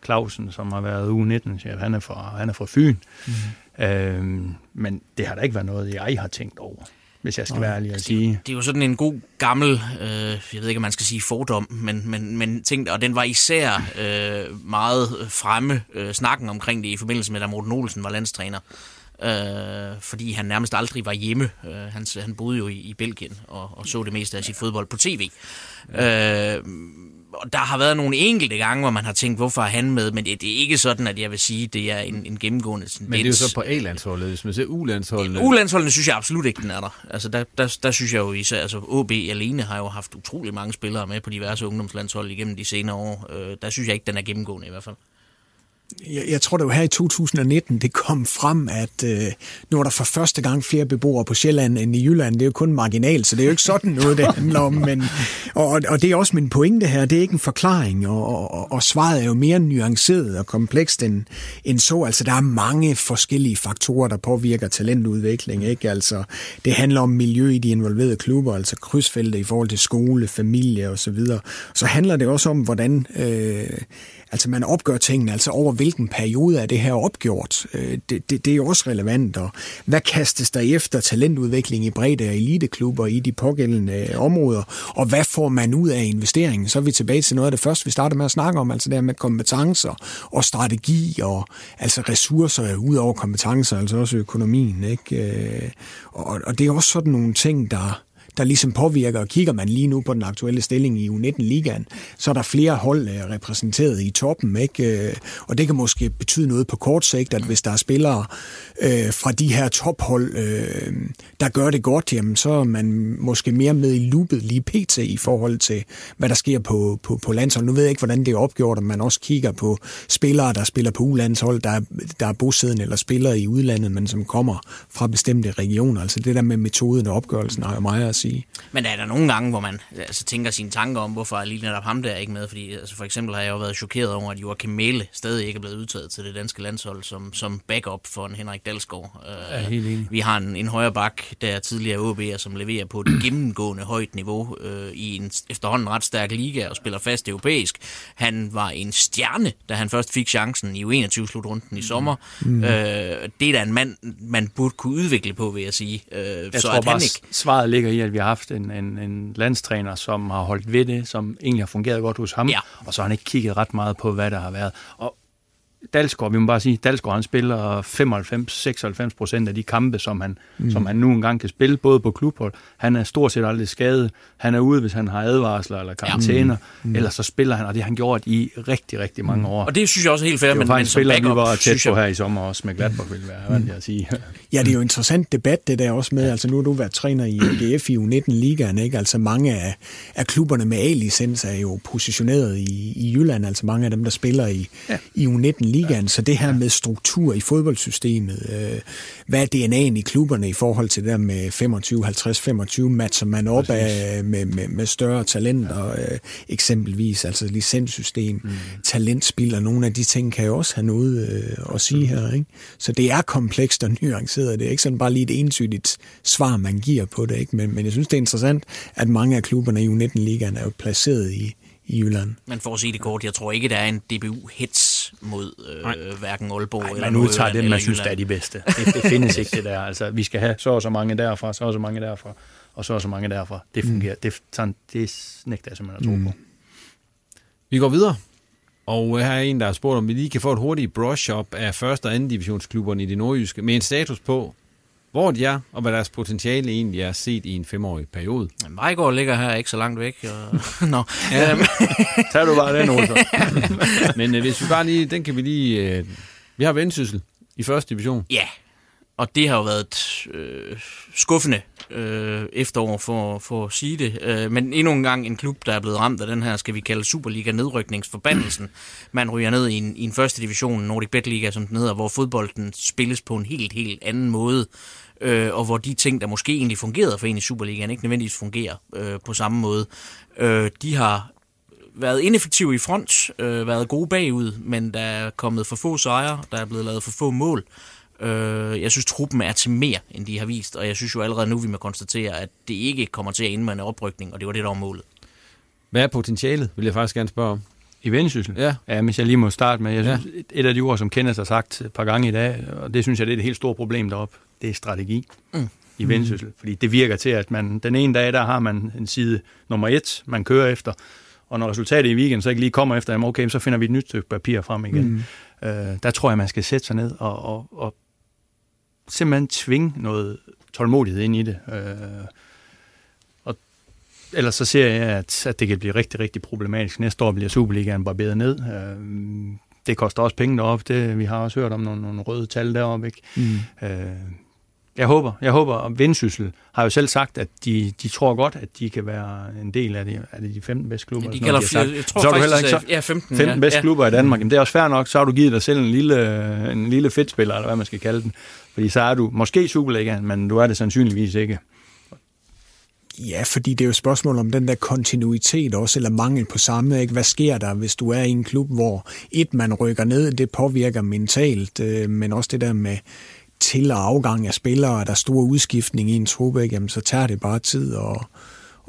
[SPEAKER 2] Clausen, som har været U19-chef, han er fra, han er fra Fyn. Mm. Øhm, men det har da ikke været noget, jeg har tænkt over hvis jeg skal være ærlig at sige.
[SPEAKER 5] Det er jo sådan en god gammel, øh, jeg ved ikke, om man skal sige fordom, men, men, men ting, og den var især øh, meget fremme, øh, snakken omkring det i forbindelse med, da Morten Olsen var landstræner. Øh, fordi han nærmest aldrig var hjemme. Øh, han, han boede jo i, i Belgien og, og så det meste af sit fodbold på tv. Øh, der har været nogle enkelte gange, hvor man har tænkt, hvorfor er han med? Men det, det er ikke sådan, at jeg vil sige, det er en, en gennemgående tendens.
[SPEAKER 1] Men det er jo så på A-landsholdet, hvis man ser U-landsholdene.
[SPEAKER 5] U-landsholdene synes jeg absolut ikke, den er der. Altså, der, der, der synes jeg jo især, altså OB alene har jo haft utrolig mange spillere med på diverse ungdomslandshold igennem de senere år. Øh, der synes jeg ikke, den er gennemgående i hvert fald
[SPEAKER 4] jeg, jeg tror, det var her i 2019, det kom frem, at øh, nu er der for første gang flere beboere på Sjælland end i Jylland. Det er jo kun marginalt, så det er jo ikke sådan noget, det handler om. Men, og, og det er også min pointe her. Det er ikke en forklaring, og, og, og svaret er jo mere nuanceret og komplekst end, end så. Altså, der er mange forskellige faktorer, der påvirker talentudvikling. Ikke? Altså, det handler om miljø i de involverede klubber, altså krydsfeltet i forhold til skole, familie osv. Så, videre. så handler det også om, hvordan... Øh, Altså man opgør tingene, altså over hvilken periode er det her opgjort. Øh, det, det, det er jo også relevant. Og hvad kastes der efter talentudvikling i bredde og eliteklubber i de pågældende øh, områder? Og hvad får man ud af investeringen? Så er vi tilbage til noget af det første, vi startede med at snakke om, altså det her med kompetencer og strategi og altså ressourcer ud over kompetencer, altså også økonomien. Ikke? Øh, og, og det er også sådan nogle ting, der der ligesom påvirker. Og kigger man lige nu på den aktuelle stilling i U19-ligaen, så er der flere hold øh, repræsenteret i toppen. Ikke? Øh, og det kan måske betyde noget på kort sigt, at hvis der er spillere øh, fra de her tophold, øh, der gør det godt, jamen, så er man måske mere med i loopet lige pt. i forhold til, hvad der sker på, på, på landshold. Nu ved jeg ikke, hvordan det er opgjort, om man også kigger på spillere, der spiller på U-landshold, der, der er bosiddende eller spiller i udlandet, men som kommer fra bestemte regioner. Altså det der med metoden og opgørelsen har jo meget at sige.
[SPEAKER 5] Men er der nogle gange, hvor man altså, tænker sine tanker om, hvorfor er lige netop ham der ikke med? Fordi altså, for eksempel har jeg jo været chokeret over, at Joachim Mæle stadig ikke er blevet udtaget til det danske landshold som, som backup for en Henrik Dalsgaard.
[SPEAKER 2] Ja, helt enig.
[SPEAKER 5] Vi har en, en højre bak, der tidligere OB'er, som leverer på et gennemgående højt niveau øh, i en efterhånden ret stærk liga og spiller fast europæisk. Han var en stjerne, da han først fik chancen i U21-slutrunden i sommer. Mm. Øh, det er da en mand, man burde kunne udvikle på, vil jeg sige. Øh,
[SPEAKER 2] jeg
[SPEAKER 5] så
[SPEAKER 2] tror
[SPEAKER 5] at
[SPEAKER 2] bare,
[SPEAKER 5] han ikke...
[SPEAKER 2] svaret ligger i, at vi har haft en, en, en landstræner, som har holdt ved det, som egentlig har fungeret godt hos ham,
[SPEAKER 5] Ja.
[SPEAKER 2] og så har han ikke kigget ret meget på, hvad der har været. Og Dalsgaard, vi må bare sige, Dalsgaard han spiller 95-96 procent af de kampe, som han, mm. som han nu engang kan spille, både på klubhold. Han er stort set aldrig skadet. Han er ude, hvis han har advarsler eller karantæner, ja. mm. ellers så spiller han, og det har han gjort i rigtig, rigtig mange år.
[SPEAKER 5] Og det synes jeg også er helt fair,
[SPEAKER 2] det var
[SPEAKER 5] men,
[SPEAKER 2] faktisk
[SPEAKER 5] men
[SPEAKER 2] spiller, vi
[SPEAKER 5] backup,
[SPEAKER 2] var tæt på
[SPEAKER 5] jeg-
[SPEAKER 2] her i sommer også med Gladbach, vil være vant at sige.
[SPEAKER 4] Ja, det er jo en interessant debat, det der også med, altså nu har du været træner i AGF i U19-ligaen, ikke? Altså mange af, af klubberne med A-licens er jo positioneret i, i Jylland, altså mange af dem, der spiller i, ja. i U19-ligaen, ja. så det her med struktur i fodboldsystemet, øh, hvad er DNA'en i klubberne i forhold til det der med 25, 50, 25, matcher man op af, med, med, med større talenter, øh, eksempelvis, altså licenssystem, mm. talentspil og nogle af de ting kan jo også have noget øh, at sige her, ikke? Så det er komplekst og nuanceret, det er ikke sådan bare lige et entydigt svar, man giver på det, ikke? Men, men jeg synes, det er interessant, at mange af klubberne i U19-ligaen er jo placeret i, i Jylland.
[SPEAKER 5] Men for at sige det kort, jeg tror ikke, der er en Mod øh, hverken Aalborg
[SPEAKER 2] Nej,
[SPEAKER 5] eller
[SPEAKER 2] man udtager det,
[SPEAKER 5] eller
[SPEAKER 2] man synes, der er de bedste. Det, det findes ikke, det der. Altså, vi skal have så og så mange derfra, så og så mange derfra, og så og så mange derfra. Det fungerer. Mm. Det, sådan, det nægter jeg simpelthen at tro på.
[SPEAKER 1] Vi går videre. Og her er en, der har spurgt, om vi lige kan få et hurtigt brush-up af første og anden divisionsklubberne i det nordjyske, med en status på, hvor de er, og hvad deres potentiale egentlig er set i en femårig periode.
[SPEAKER 5] Vejgaard ligger her ikke så langt væk. Og... Nå.
[SPEAKER 1] Ja.
[SPEAKER 2] Tag du bare den, Olsen.
[SPEAKER 1] Men øh, hvis vi bare lige, den kan vi lige... Øh, vi har vendsyssel i første division.
[SPEAKER 5] Ja, og det har jo været et øh, skuffende øh, efterår for, for at sige det. Øh, men endnu en gang en klub, der er blevet ramt af den her, skal vi kalde Superliga-nedrykningsforbandelsen. Man ryger ned i en, i en første division, Nordic Bet Liga, som den hedder, hvor fodbolden spilles på en helt, helt anden måde. Øh, og hvor de ting, der måske egentlig fungerede for en i Superligaen, ikke nødvendigvis fungerer øh, på samme måde. Øh, de har været ineffektive i front, øh, været gode bagud, men der er kommet for få sejre, der er blevet lavet for få mål. Øh, jeg synes, truppen er til mere, end de har vist, og jeg synes jo allerede nu, vi må konstatere, at det ikke kommer til at ende med en oprykning, og det var det, der var målet.
[SPEAKER 1] Hvad er potentialet, vil jeg faktisk gerne spørge om.
[SPEAKER 2] I vendsyssel?
[SPEAKER 1] Ja.
[SPEAKER 2] ja. hvis jeg lige må starte med, jeg synes, ja. et af de ord, som Kenneth har sagt et par gange i dag, og det synes jeg, det er et helt stort problem deroppe, det er strategi
[SPEAKER 5] Mm.
[SPEAKER 2] i vendsyssel. Fordi det virker til, at man den ene dag, der har man en side nummer et, man kører efter, og når resultatet i weekenden så ikke lige kommer efter, jamen okay, så finder vi et nyt stykke papir frem igen. Mm. Øh, der tror jeg, man skal sætte sig ned og, og, og simpelthen tvinge noget tålmodighed ind i det. Øh, ellers så ser jeg, at, at det kan blive rigtig, rigtig problematisk. Næste år bliver Superligaen barberet ned. Øh, det koster også penge deroppe. Det, vi har også hørt om nogle, nogle røde tal deroppe. Ikke?
[SPEAKER 4] Mm.
[SPEAKER 2] Øh, jeg håber, jeg håber, og Vendsyssel har jo selv sagt, at de, de tror godt, at de kan være en del af de, af de 15 bedste klubber.
[SPEAKER 5] Ja, de
[SPEAKER 2] noget, har sagt.
[SPEAKER 5] jeg tror
[SPEAKER 2] så er du
[SPEAKER 5] faktisk,
[SPEAKER 2] heller ikke så,
[SPEAKER 5] ja, 15,
[SPEAKER 2] 15
[SPEAKER 5] ja,
[SPEAKER 2] bedste
[SPEAKER 5] ja.
[SPEAKER 2] klubber i Danmark. Men det er også fair nok, så har du givet dig selv en lille, en lille fedtspiller, eller hvad man skal kalde den. Fordi så er du måske Superligaen, men du er det sandsynligvis ikke.
[SPEAKER 4] Ja, fordi det er jo et spørgsmål om den der kontinuitet også, eller mangel på samme. Ikke? Hvad sker der, hvis du er i en klub, hvor et, man rykker ned, det påvirker mentalt, øh, men også det der med til- og afgang af spillere, og der er stor udskiftning i en truppe, ikke? Jamen, så tager det bare tid at,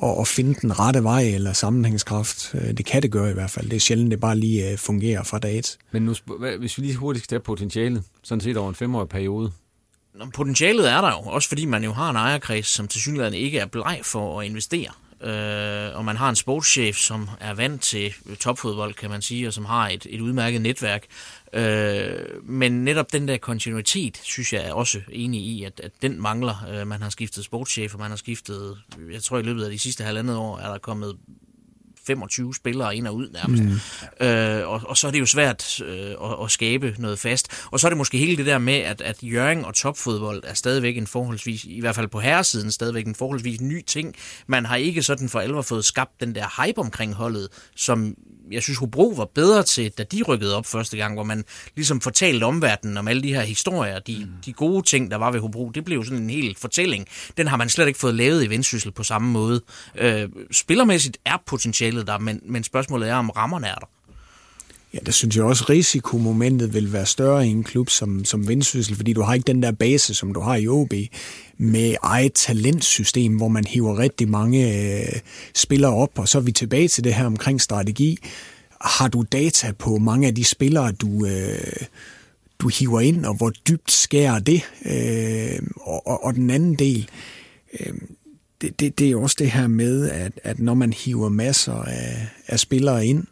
[SPEAKER 4] at, at finde den rette vej eller sammenhængskraft. Øh, det kan det gøre i hvert fald. Det er sjældent, det bare lige øh, fungerer fra dag et.
[SPEAKER 1] Men nu, hvis vi lige hurtigt skal potentialet, sådan set over en femårig periode,
[SPEAKER 5] Potentialet er der jo, også fordi man jo har en ejerkreds, som til synligheden ikke er bleg for at investere. Øh, og man har en sportschef, som er vant til topfodbold, kan man sige, og som har et, et udmærket netværk. Øh, men netop den der kontinuitet, synes jeg er også enig i, at, at den mangler. Øh, man har skiftet sportschef, og man har skiftet, jeg tror i løbet af de sidste halvandet år, er der kommet 25 spillere ind og ud nærmest. Mm. Øh, og, og så er det jo svært øh, at, at skabe noget fast. Og så er det måske hele det der med, at, at Jørgen og topfodbold er stadigvæk en forholdsvis, i hvert fald på herresiden, stadigvæk en forholdsvis ny ting. Man har ikke sådan for alvor fået skabt den der hype omkring holdet, som jeg synes, Hobro var bedre til, da de rykkede op første gang, hvor man ligesom fortalte omverdenen om alle de her historier, de, mm. de gode ting, der var ved Hobro. Det blev sådan en hel fortælling. Den har man slet ikke fået lavet i Vendsyssel på samme måde. Øh, spillermæssigt er potentialet der, men, men spørgsmålet er, om rammerne er der.
[SPEAKER 4] Ja, det synes jeg også, risikomomentet vil være større i en klub som, som Vendsyssel, fordi du har ikke den der base, som du har i OB, med eget talentsystem, hvor man hiver rigtig mange øh, spillere op, og så er vi tilbage til det her omkring strategi. Har du data på mange af de spillere, du, øh, du hiver ind, og hvor dybt skærer det? Øh, og, og, og den anden del, øh, det, det, det er også det her med, at, at når man hiver masser af, af spillere ind,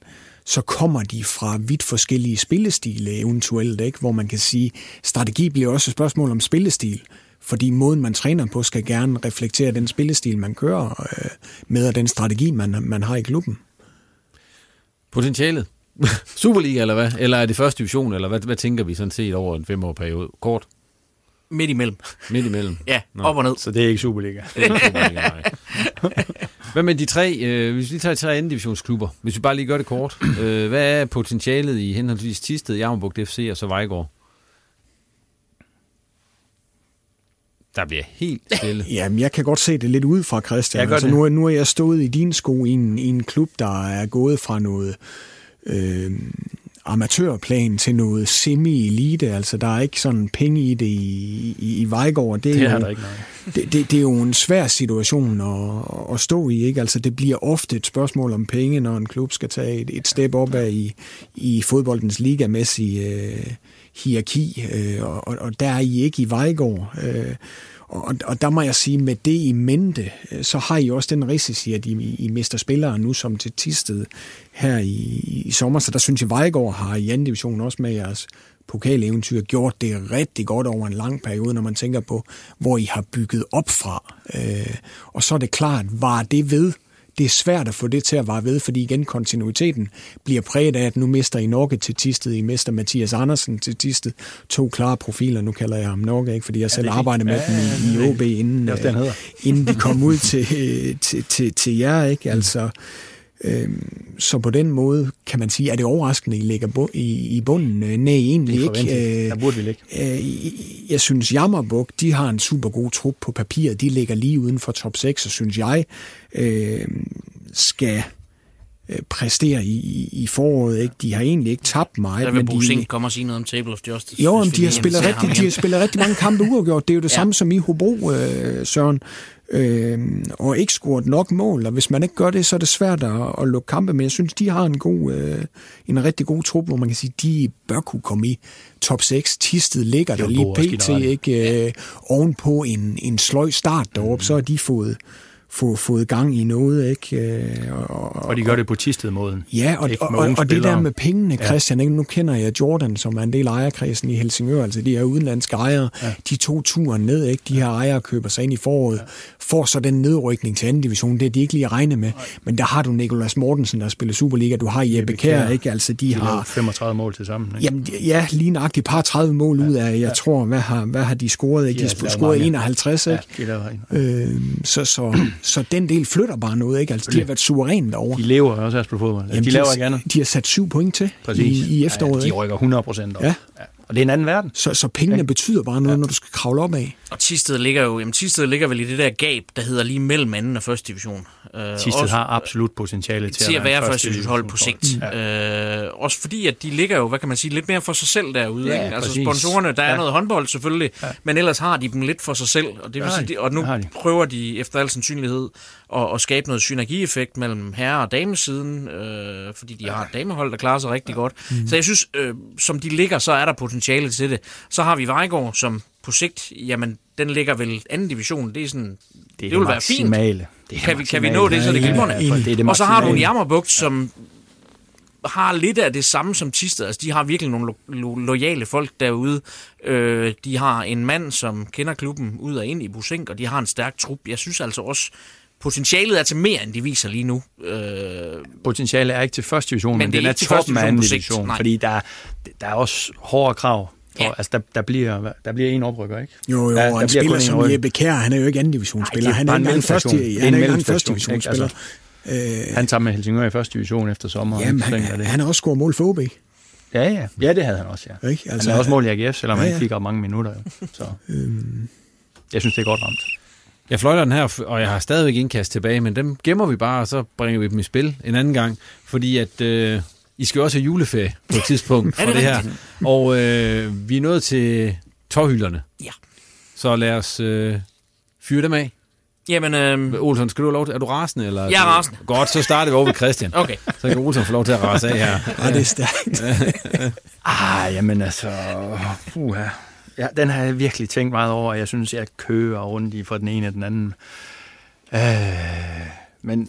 [SPEAKER 4] så kommer de fra vidt forskellige spillestile eventuelt, ikke? hvor man kan sige, strategi bliver også et spørgsmål om spillestil, fordi måden, man træner på, skal gerne reflektere den spillestil, man kører øh, med, og den strategi, man, man har i klubben.
[SPEAKER 1] Potentialet? Superliga, eller hvad? Eller er det første division, eller hvad, hvad tænker vi sådan set over en fem år periode? Kort?
[SPEAKER 5] Midt imellem.
[SPEAKER 1] Midt imellem?
[SPEAKER 5] ja, Nå. op og ned.
[SPEAKER 2] Så det er ikke Superliga.
[SPEAKER 1] Det er ikke Superliga, nej. Hvad med de tre, øh, hvis vi tager tre anden divisionsklubber, hvis vi bare lige gør det kort. Øh, hvad er potentialet i henholdsvis Tisted, Jammerbugt FC og så Vejgaard? Der bliver helt stille.
[SPEAKER 4] Jamen, jeg kan godt se det lidt ud fra, Christian. Altså, nu, nu er jeg stået i din sko i en, i en klub, der er gået fra noget... Øh, amatørplan til noget semi-elite. Altså, der er ikke sådan penge i det i, i, i Vejgaard.
[SPEAKER 2] Det, det er, jo, der ikke
[SPEAKER 4] det, det, det er jo en svær situation at, at stå i. Ikke? Altså, det bliver ofte et spørgsmål om penge, når en klub skal tage et, et step op af i, i fodboldens ligamæssige øh, hierarki. Øh, og, og der er I ikke i Vejgaard. Øh, og, og der må jeg sige, med det i mente, øh, så har I også den risici, at I, I mister spillere nu som til Tisted her i, i sommer. Så der synes jeg, Vejgaard har i anden division også med jeres pokaleventyr gjort det rigtig godt over en lang periode, når man tænker på, hvor I har bygget op fra. Øh, og så er det klart, var det ved det er svært at få det til at vare ved, fordi igen kontinuiteten bliver præget af, at nu mister I Norge til Tisted, I mister Mathias Andersen til Tisted. To klare profiler, nu kalder jeg ham Norge, ikke, fordi jeg selv ja, arbejder med ja, dem i, i OB, inden,
[SPEAKER 2] det
[SPEAKER 4] øh, inden de kom ud til, til, til, til jer. Ikke? Altså, Øhm, så på den måde kan man sige, at det overraskende, I ligger i, i bunden. Øh, nej, egentlig ikke.
[SPEAKER 2] Øh, Der burde vi ligge.
[SPEAKER 4] Øh, jeg synes, Jammerbuk, de har en super god trup på papiret. De ligger lige uden for top 6, og synes jeg, øh, skal præstere i, i foråret. Ikke? De har egentlig ikke tabt meget.
[SPEAKER 5] Der vil Brusing komme og sige noget om Table of Justice.
[SPEAKER 4] Jo, men de har, spillet rigtig, de har spillet rigtig mange kampe uafgjort. Det er jo det ja. samme som i Hobro, øh, Søren øh, og ikke scoret nok mål, og hvis man ikke gør det, så er det svært at, at lukke kampe, men jeg synes, de har en god, øh, en rigtig god trup, hvor man kan sige, de bør kunne komme i top 6. Tisted ligger der lige pt. ikke øh, ovenpå en, en sløj start deroppe, mm. så har de fået få, fået gang i noget. Ikke?
[SPEAKER 2] Øh, og, og de gør det på tistet-måden.
[SPEAKER 4] Ja, og, og, og, og det der med pengene, Christian, ja. nu kender jeg Jordan, som er en del af ejerkredsen i Helsingør, altså de her udenlandske ejere, ja. de to turen ned, ikke? de her ejere køber sig ind i foråret, ja. får så den nedrykning til anden division, det er de ikke lige regnet med, Nej. men der har du Nikolas Mortensen, der spiller Superliga, du har Jeppe Kjær, ikke? Altså, de, de har
[SPEAKER 2] 35 mål til sammen. Ikke?
[SPEAKER 4] Jamen, ja, lige nøjagtigt par 30 mål ja. ud af, jeg ja. tror, hvad har, hvad har de scoret? Ikke? De har scoret 51, ikke? Ja, øh, så, så, så den del flytter bare noget, ikke? Altså, de har været suveræne derovre.
[SPEAKER 2] De lever også af på fodbold. Jamen, de, de laver ikke andet.
[SPEAKER 4] De har sat syv point til i, i efteråret.
[SPEAKER 2] Ja, de rykker 100 procent op.
[SPEAKER 4] Ja.
[SPEAKER 2] ja. Og det er en anden verden.
[SPEAKER 4] Så, så pengene ja. betyder bare noget, ja. når du skal kravle op af.
[SPEAKER 5] Og Tisted ligger jo, jamen Tisted ligger vel i det der gab, der hedder lige mellem anden og første division.
[SPEAKER 2] Uh, Tisted også, har absolut potentiale til,
[SPEAKER 5] til at være, være første divisionshold på sigt. Ja. Uh, også fordi, at de ligger jo, hvad kan man sige, lidt mere for sig selv derude. Ja, ikke? Altså præcis. sponsorerne, der ja. er noget håndbold selvfølgelig, ja. men ellers har de dem lidt for sig selv. Og, det vil sige, og nu de. prøver de efter al sandsynlighed at, at skabe noget synergieffekt mellem herre- og damesiden, øh, fordi de har et damehold, der klarer sig rigtig ja. godt. Mm. Så jeg synes, øh, som de ligger, så er der potentiale til det. Så har vi Vejgaard, som på sigt, jamen, den ligger vel anden division. Det er sådan, det,
[SPEAKER 2] er det, det vil være fint. Det
[SPEAKER 5] kan, vi, kan vi nå det, så det glimrende. Ja, det er det og så har du en jammerbugt, som har lidt af det samme som Tisted. Altså, de har virkelig nogle lo- lo- lojale folk derude. Øh, de har en mand, som kender klubben ud og ind i Busink, og de har en stærk trup. Jeg synes altså også, potentialet er til mere, end de viser lige nu.
[SPEAKER 2] Øh, potentialet er ikke til første division, men, men den er til toppen af anden division, fordi der, der er også hårdere krav Ja. Og, altså, der, der, bliver, der bliver en oprykker, ikke?
[SPEAKER 4] Jo, jo, der, og der en spiller som Jeppe Kjær, han er jo ikke anden divisionsspiller. Han er en første, han er en første divisionsspiller.
[SPEAKER 2] Altså, øh, han tager med Helsingør i første division efter sommer.
[SPEAKER 4] Jamen, han, det. han har også scoret mål for OB.
[SPEAKER 2] Ja, ja. Ja, det havde han også, ja. Ikke? Altså, han har også mål i AGF, selvom ja, ja. han ikke fik mange minutter. Jo. Så. Øhm. Jeg synes, det er godt ramt.
[SPEAKER 1] Jeg fløjter den her, og jeg har stadigvæk indkast tilbage, men dem gemmer vi bare, og så bringer vi dem i spil en anden gang. Fordi at øh, I skal også have juleferie på et tidspunkt for det, det her. Og øh, vi er nået til tårhylderne.
[SPEAKER 5] Ja.
[SPEAKER 1] Så lad os øh, fyre dem af.
[SPEAKER 5] Jamen, øh...
[SPEAKER 1] Olsen, skal du have lov til? Er du rasende? Eller?
[SPEAKER 5] Jeg er rasende.
[SPEAKER 1] Godt, så starter vi over ved Christian.
[SPEAKER 5] okay.
[SPEAKER 1] Så kan Olsen få lov til at rase af her.
[SPEAKER 4] Ja, det er stærkt.
[SPEAKER 2] ah, jamen altså... Uha. Ja, den har jeg virkelig tænkt meget over. Jeg synes, jeg kører rundt i fra den ene og den anden. Øh, men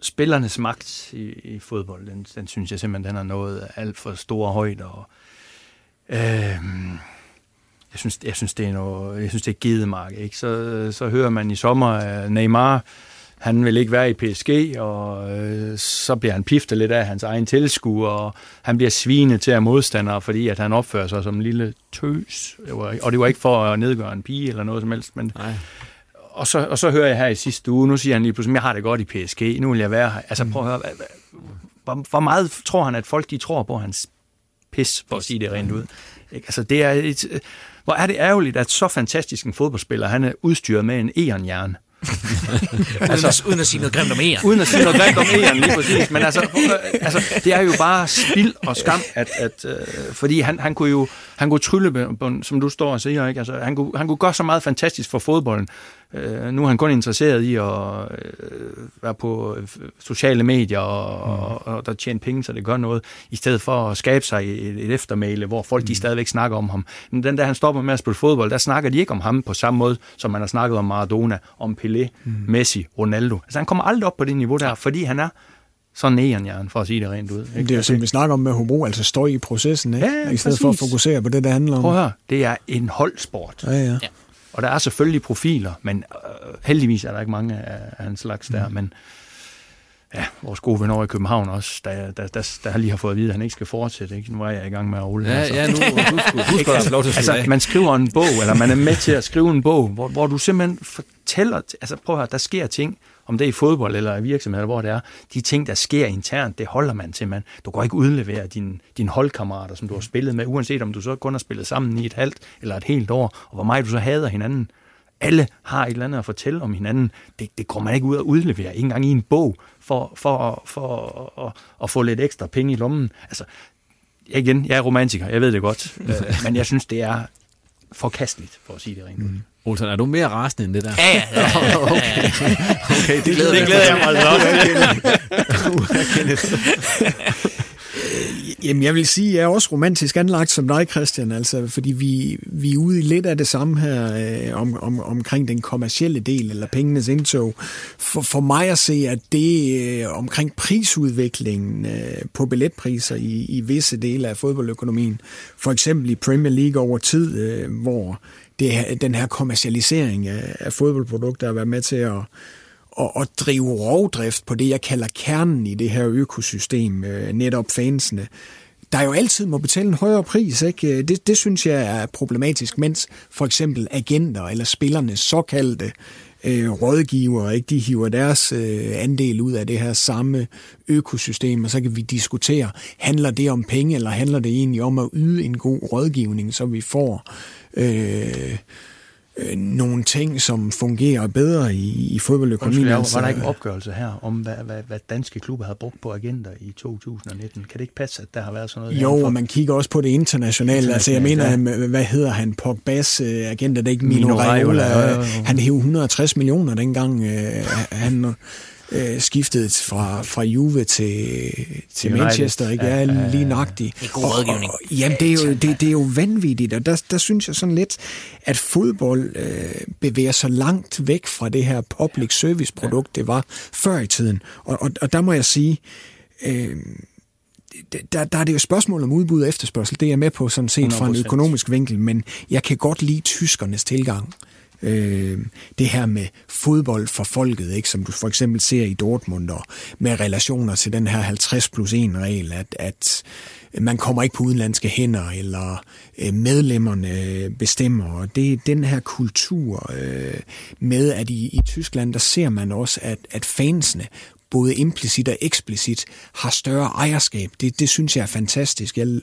[SPEAKER 2] spillernes magt i, i fodbold, den, den synes jeg simpelthen, den har nået alt for store højder. Og, øh, jeg synes, jeg synes, det er noget, jeg synes, det er mark, ikke? Så, så hører man i sommer øh, Neymar, han vil ikke være i PSG, og øh, så bliver han piftet lidt af hans egen tilskuer, og han bliver svinet til af modstandere, fordi at han opfører sig som en lille tøs. Og det var ikke for at nedgøre en pige eller noget som helst, men... Nej. Og så, og så hører jeg her i sidste uge, nu siger han lige pludselig, jeg har det godt i PSG, nu vil jeg være her. Altså prøv at høre, hvor, hvor meget tror han, at folk de tror på hans pis, for at sige det rent ud. Ikke? Altså det er et, hvor er det ærgerligt, at så fantastisk en fodboldspiller, han er udstyret med en eonjern.
[SPEAKER 5] Altså, uden at sige noget grimt om æren.
[SPEAKER 2] Uden at sige noget grimt om æren, lige præcis. Men altså, altså, det er jo bare spild og skam, at, at, uh, fordi han, han kunne jo han kunne trylle, som du står og siger, ikke? Altså, han, kunne, han kunne gøre så meget fantastisk for fodbolden. Uh, nu er han kun interesseret i at uh, være på sociale medier og, mm. og, og der tjene penge, så det gør noget, i stedet for at skabe sig et, et eftermæle, hvor folk mm. de stadigvæk snakker om ham. Men den der han stopper med at spille fodbold, der snakker de ikke om ham på samme måde, som man har snakket om Maradona, om Pelé, mm. Messi, Ronaldo. Altså han kommer aldrig op på det niveau der, fordi han er så nærenjern, for at sige det rent ud.
[SPEAKER 4] Ikke? Det er jo som vi snakker om med Hobro, altså stå i processen, ikke? Ja, i stedet præcis. for at fokusere på det, det handler om.
[SPEAKER 2] Prøv at høre, det er en holdsport.
[SPEAKER 4] Ja, ja. ja.
[SPEAKER 2] Og der er selvfølgelig profiler, men øh, heldigvis er der ikke mange af, af hans slags der, mm. men ja, vores gode venner i København også, der, der, der, der lige har fået at vide, at han ikke skal fortsætte. Ikke? Nu er jeg i gang med at rulle.
[SPEAKER 1] Ja,
[SPEAKER 2] altså.
[SPEAKER 1] ja, nu husk, husk at lov til at
[SPEAKER 2] altså, Man skriver en bog, eller man er med til at skrive en bog, hvor, hvor du simpelthen fortæller, altså prøv at høre, der sker ting, om det er i fodbold eller i virksomhed, eller hvor det er, de ting, der sker internt, det holder man til, man. Du går ikke udlevere dine din holdkammerater, som du har spillet med, uanset om du så kun har spillet sammen i et halvt eller et helt år, og hvor meget du så hader hinanden. Alle har et eller andet at fortælle om hinanden. Det, det går man ikke ud og udlevere, ikke engang i en bog, for, for, for, for at, at få lidt ekstra penge i lommen. Altså, igen, jeg er romantiker, jeg ved det godt, øh, men jeg synes, det er forkasteligt, for at sige det rent ud. Mm.
[SPEAKER 1] Olsen, er du mere rasende end det der?
[SPEAKER 5] Ja, ja. ja,
[SPEAKER 1] okay. okay, det, glæder,
[SPEAKER 5] det glæder jeg mig altså
[SPEAKER 4] også Jamen, jeg vil sige, at jeg er også romantisk anlagt som dig, Christian, altså, fordi vi, vi er ude i lidt af det samme her øh, om, om, omkring den kommercielle del, eller pengenes indtog. For, for mig at se, at det øh, omkring prisudviklingen øh, på billetpriser i, i visse dele af fodboldøkonomien, for eksempel i Premier League over tid, øh, hvor det, den her kommercialisering af, af fodboldprodukter har været med til at, at, at drive rovdrift på det, jeg kalder kernen i det her økosystem, øh, netop fansene, der jo altid må betale en højere pris. Ikke? Det, det synes jeg er problematisk, mens for eksempel agenter eller spillernes såkaldte øh, rådgiver, ikke? de hiver deres øh, andel ud af det her samme økosystem, og så kan vi diskutere, handler det om penge, eller handler det egentlig om at yde en god rådgivning, så vi får øh, øh, nogle ting, som fungerer bedre i, i fodboldøkonomien.
[SPEAKER 2] Undskyld,
[SPEAKER 4] altså,
[SPEAKER 2] var der ikke en opgørelse her om, hvad, hvad, hvad danske klubber havde brugt på agenter i 2019? Kan det ikke passe, at der har været sådan noget?
[SPEAKER 4] Jo, og man kigger også på det internationale. Altså, jeg mener, ja. hvad hedder han? Pogbas uh, agent, er det ikke Mino, Mino Raiola? Han hævde 160 millioner dengang. Uh, han øh, skiftet fra, fra Juve til, til Manchester, ikke? Ja, ja, lige nøjagtigt.
[SPEAKER 5] Det er god rådgivning.
[SPEAKER 4] Og, og, jamen, det er, jo, det, det er jo vanvittigt, og der, der synes jeg sådan lidt, at fodbold øh, bevæger sig langt væk fra det her public service produkt, det var før i tiden. Og, og, og der må jeg sige, øh, der, der er det jo spørgsmål om udbud og efterspørgsel. Det er jeg med på sådan set 100%. fra en økonomisk vinkel, men jeg kan godt lide tyskernes tilgang. Øh, det her med fodbold for folket, ikke, som du for eksempel ser i Dortmund, og med relationer til den her 50 plus 1 regel, at, at man kommer ikke på udenlandske hænder, eller øh, medlemmerne øh, bestemmer. Og det er den her kultur øh, med, at i, i Tyskland, der ser man også, at, at fansene både implicit og eksplicit har større ejerskab. Det, det synes jeg er fantastisk. Jeg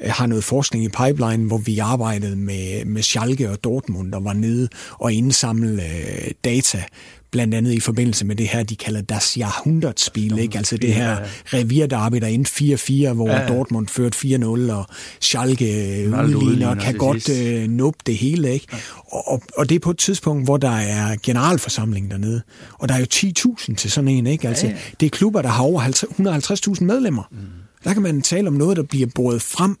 [SPEAKER 4] har noget forskning i pipeline, hvor vi arbejdede med, med Schalke og Dortmund, der var nede og indsamle øh, data blandt andet i forbindelse med det her, de kalder Das Jahrhundertspil, ikke? altså det her revierderby, der endte 4-4, hvor ja. Dortmund førte 4-0, og Schalke øh, udligner og kan godt øh, nuppe det hele. Ikke? Ja. Og, og det er på et tidspunkt, hvor der er generalforsamling dernede, og der er jo 10.000 til sådan en. Ikke? Altså, ja, ja. Det er klubber, der har over 150.000 medlemmer. Mm. Der kan man tale om noget, der bliver båret frem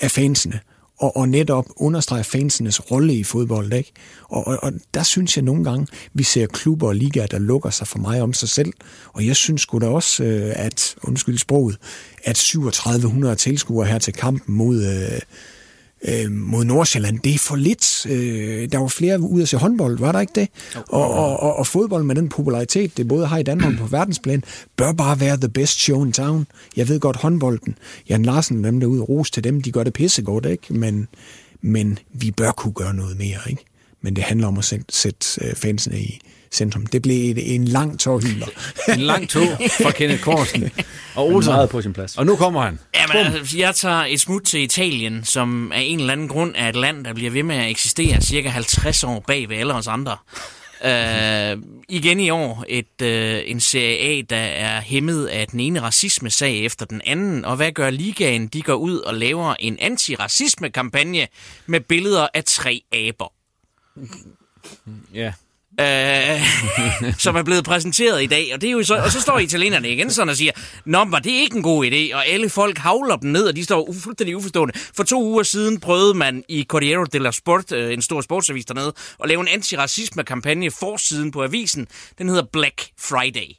[SPEAKER 4] af fansene, og, og netop understrege fansenes rolle i fodbold. Ikke? Og, og, og der synes jeg nogle gange, vi ser klubber og ligaer, der lukker sig for mig om sig selv. Og jeg synes sgu da også, øh, at, undskyld sproget, at 3700 tilskuere her til kampen mod... Øh, øh, mod Nordsjælland, det er for lidt. Øh, der var flere ude at se håndbold, var der ikke det? Og, og, og, og fodbold med den popularitet, det både har i Danmark på verdensplan, bør bare være the best show in town. Jeg ved godt håndbolden. Jan Larsen, dem derude, ros til dem, de gør det pissegodt, ikke? Men, men vi bør kunne gøre noget mere, ikke? Men det handler om at sætte, sætte øh, fansene i, centrum. Det blev et, en lang tårhyler.
[SPEAKER 1] en lang tog fra Kenneth Korsen. Og Olsen.
[SPEAKER 2] Meget på sin plads.
[SPEAKER 1] Og nu kommer han.
[SPEAKER 5] Jamen, altså, jeg tager et smut til Italien, som af en eller anden grund er et land, der bliver ved med at eksistere cirka 50 år bag ved alle os andre. Uh, igen i år et uh, en serie A, der er hæmmet af den ene racisme-sag efter den anden. Og hvad gør ligaen? De går ud og laver en antiracisme-kampagne med billeder af tre aber.
[SPEAKER 1] Ja
[SPEAKER 5] øh, som er blevet præsenteret i dag. Og, det er jo så, og så står italienerne igen sådan og siger, Nå, var det ikke en god idé? Og alle folk havler dem ned, og de står fuldstændig uforstående. For to uger siden prøvede man i Corriere della Sport, øh, en stor sportsavis dernede, at lave en antiracisme-kampagne forsiden på avisen. Den hedder Black Friday.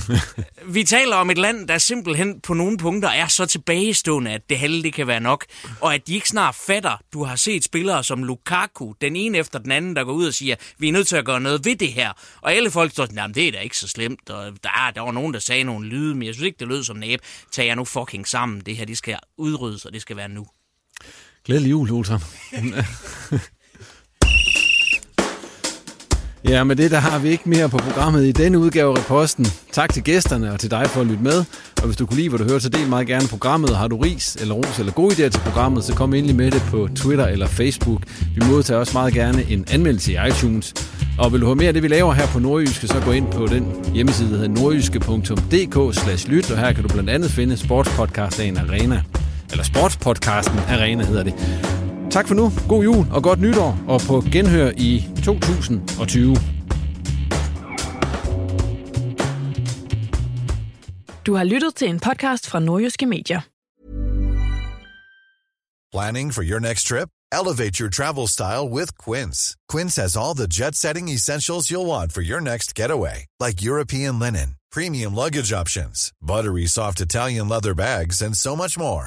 [SPEAKER 5] vi taler om et land, der simpelthen på nogle punkter er så tilbagestående, at det halve det kan være nok, og at de ikke snart fatter. Du har set spillere som Lukaku, den ene efter den anden, der går ud og siger, vi er nødt til at gøre noget ved det her. Og alle folk står sådan, det er da ikke så slemt, og der, der var nogen, der sagde nogle lyde, men jeg synes ikke, det lød som næb. Tag jer nu fucking sammen, det her, det skal udryddes, og det skal være nu.
[SPEAKER 1] Glædelig jul, Olsen. Ja, med det der har vi ikke mere på programmet i denne udgave af Reposten. Tak til gæsterne og til dig for at lytte med. Og hvis du kunne lide, hvad du hørte, så del meget gerne programmet. Har du ris eller ros eller gode idéer til programmet, så kom endelig med det på Twitter eller Facebook. Vi modtager også meget gerne en anmeldelse i iTunes. Og vil du høre mere af det, vi laver her på Nordjyske, så gå ind på den hjemmeside, der hedder nordjyske.dk lyt, og her kan du blandt andet finde sportspodcasten Arena. Eller sportspodcasten Arena hedder det. Tak for nu. God jul og godt nytår, og på genhør i 2020.
[SPEAKER 7] Du har lyttet til en podcast fra Nordjyske Medier.
[SPEAKER 8] Planning for your next trip? Elevate your travel style with Quince. Quince has all the jet-setting essentials you'll want for your next getaway, like European linen, premium luggage options, buttery soft Italian leather bags, and so much more.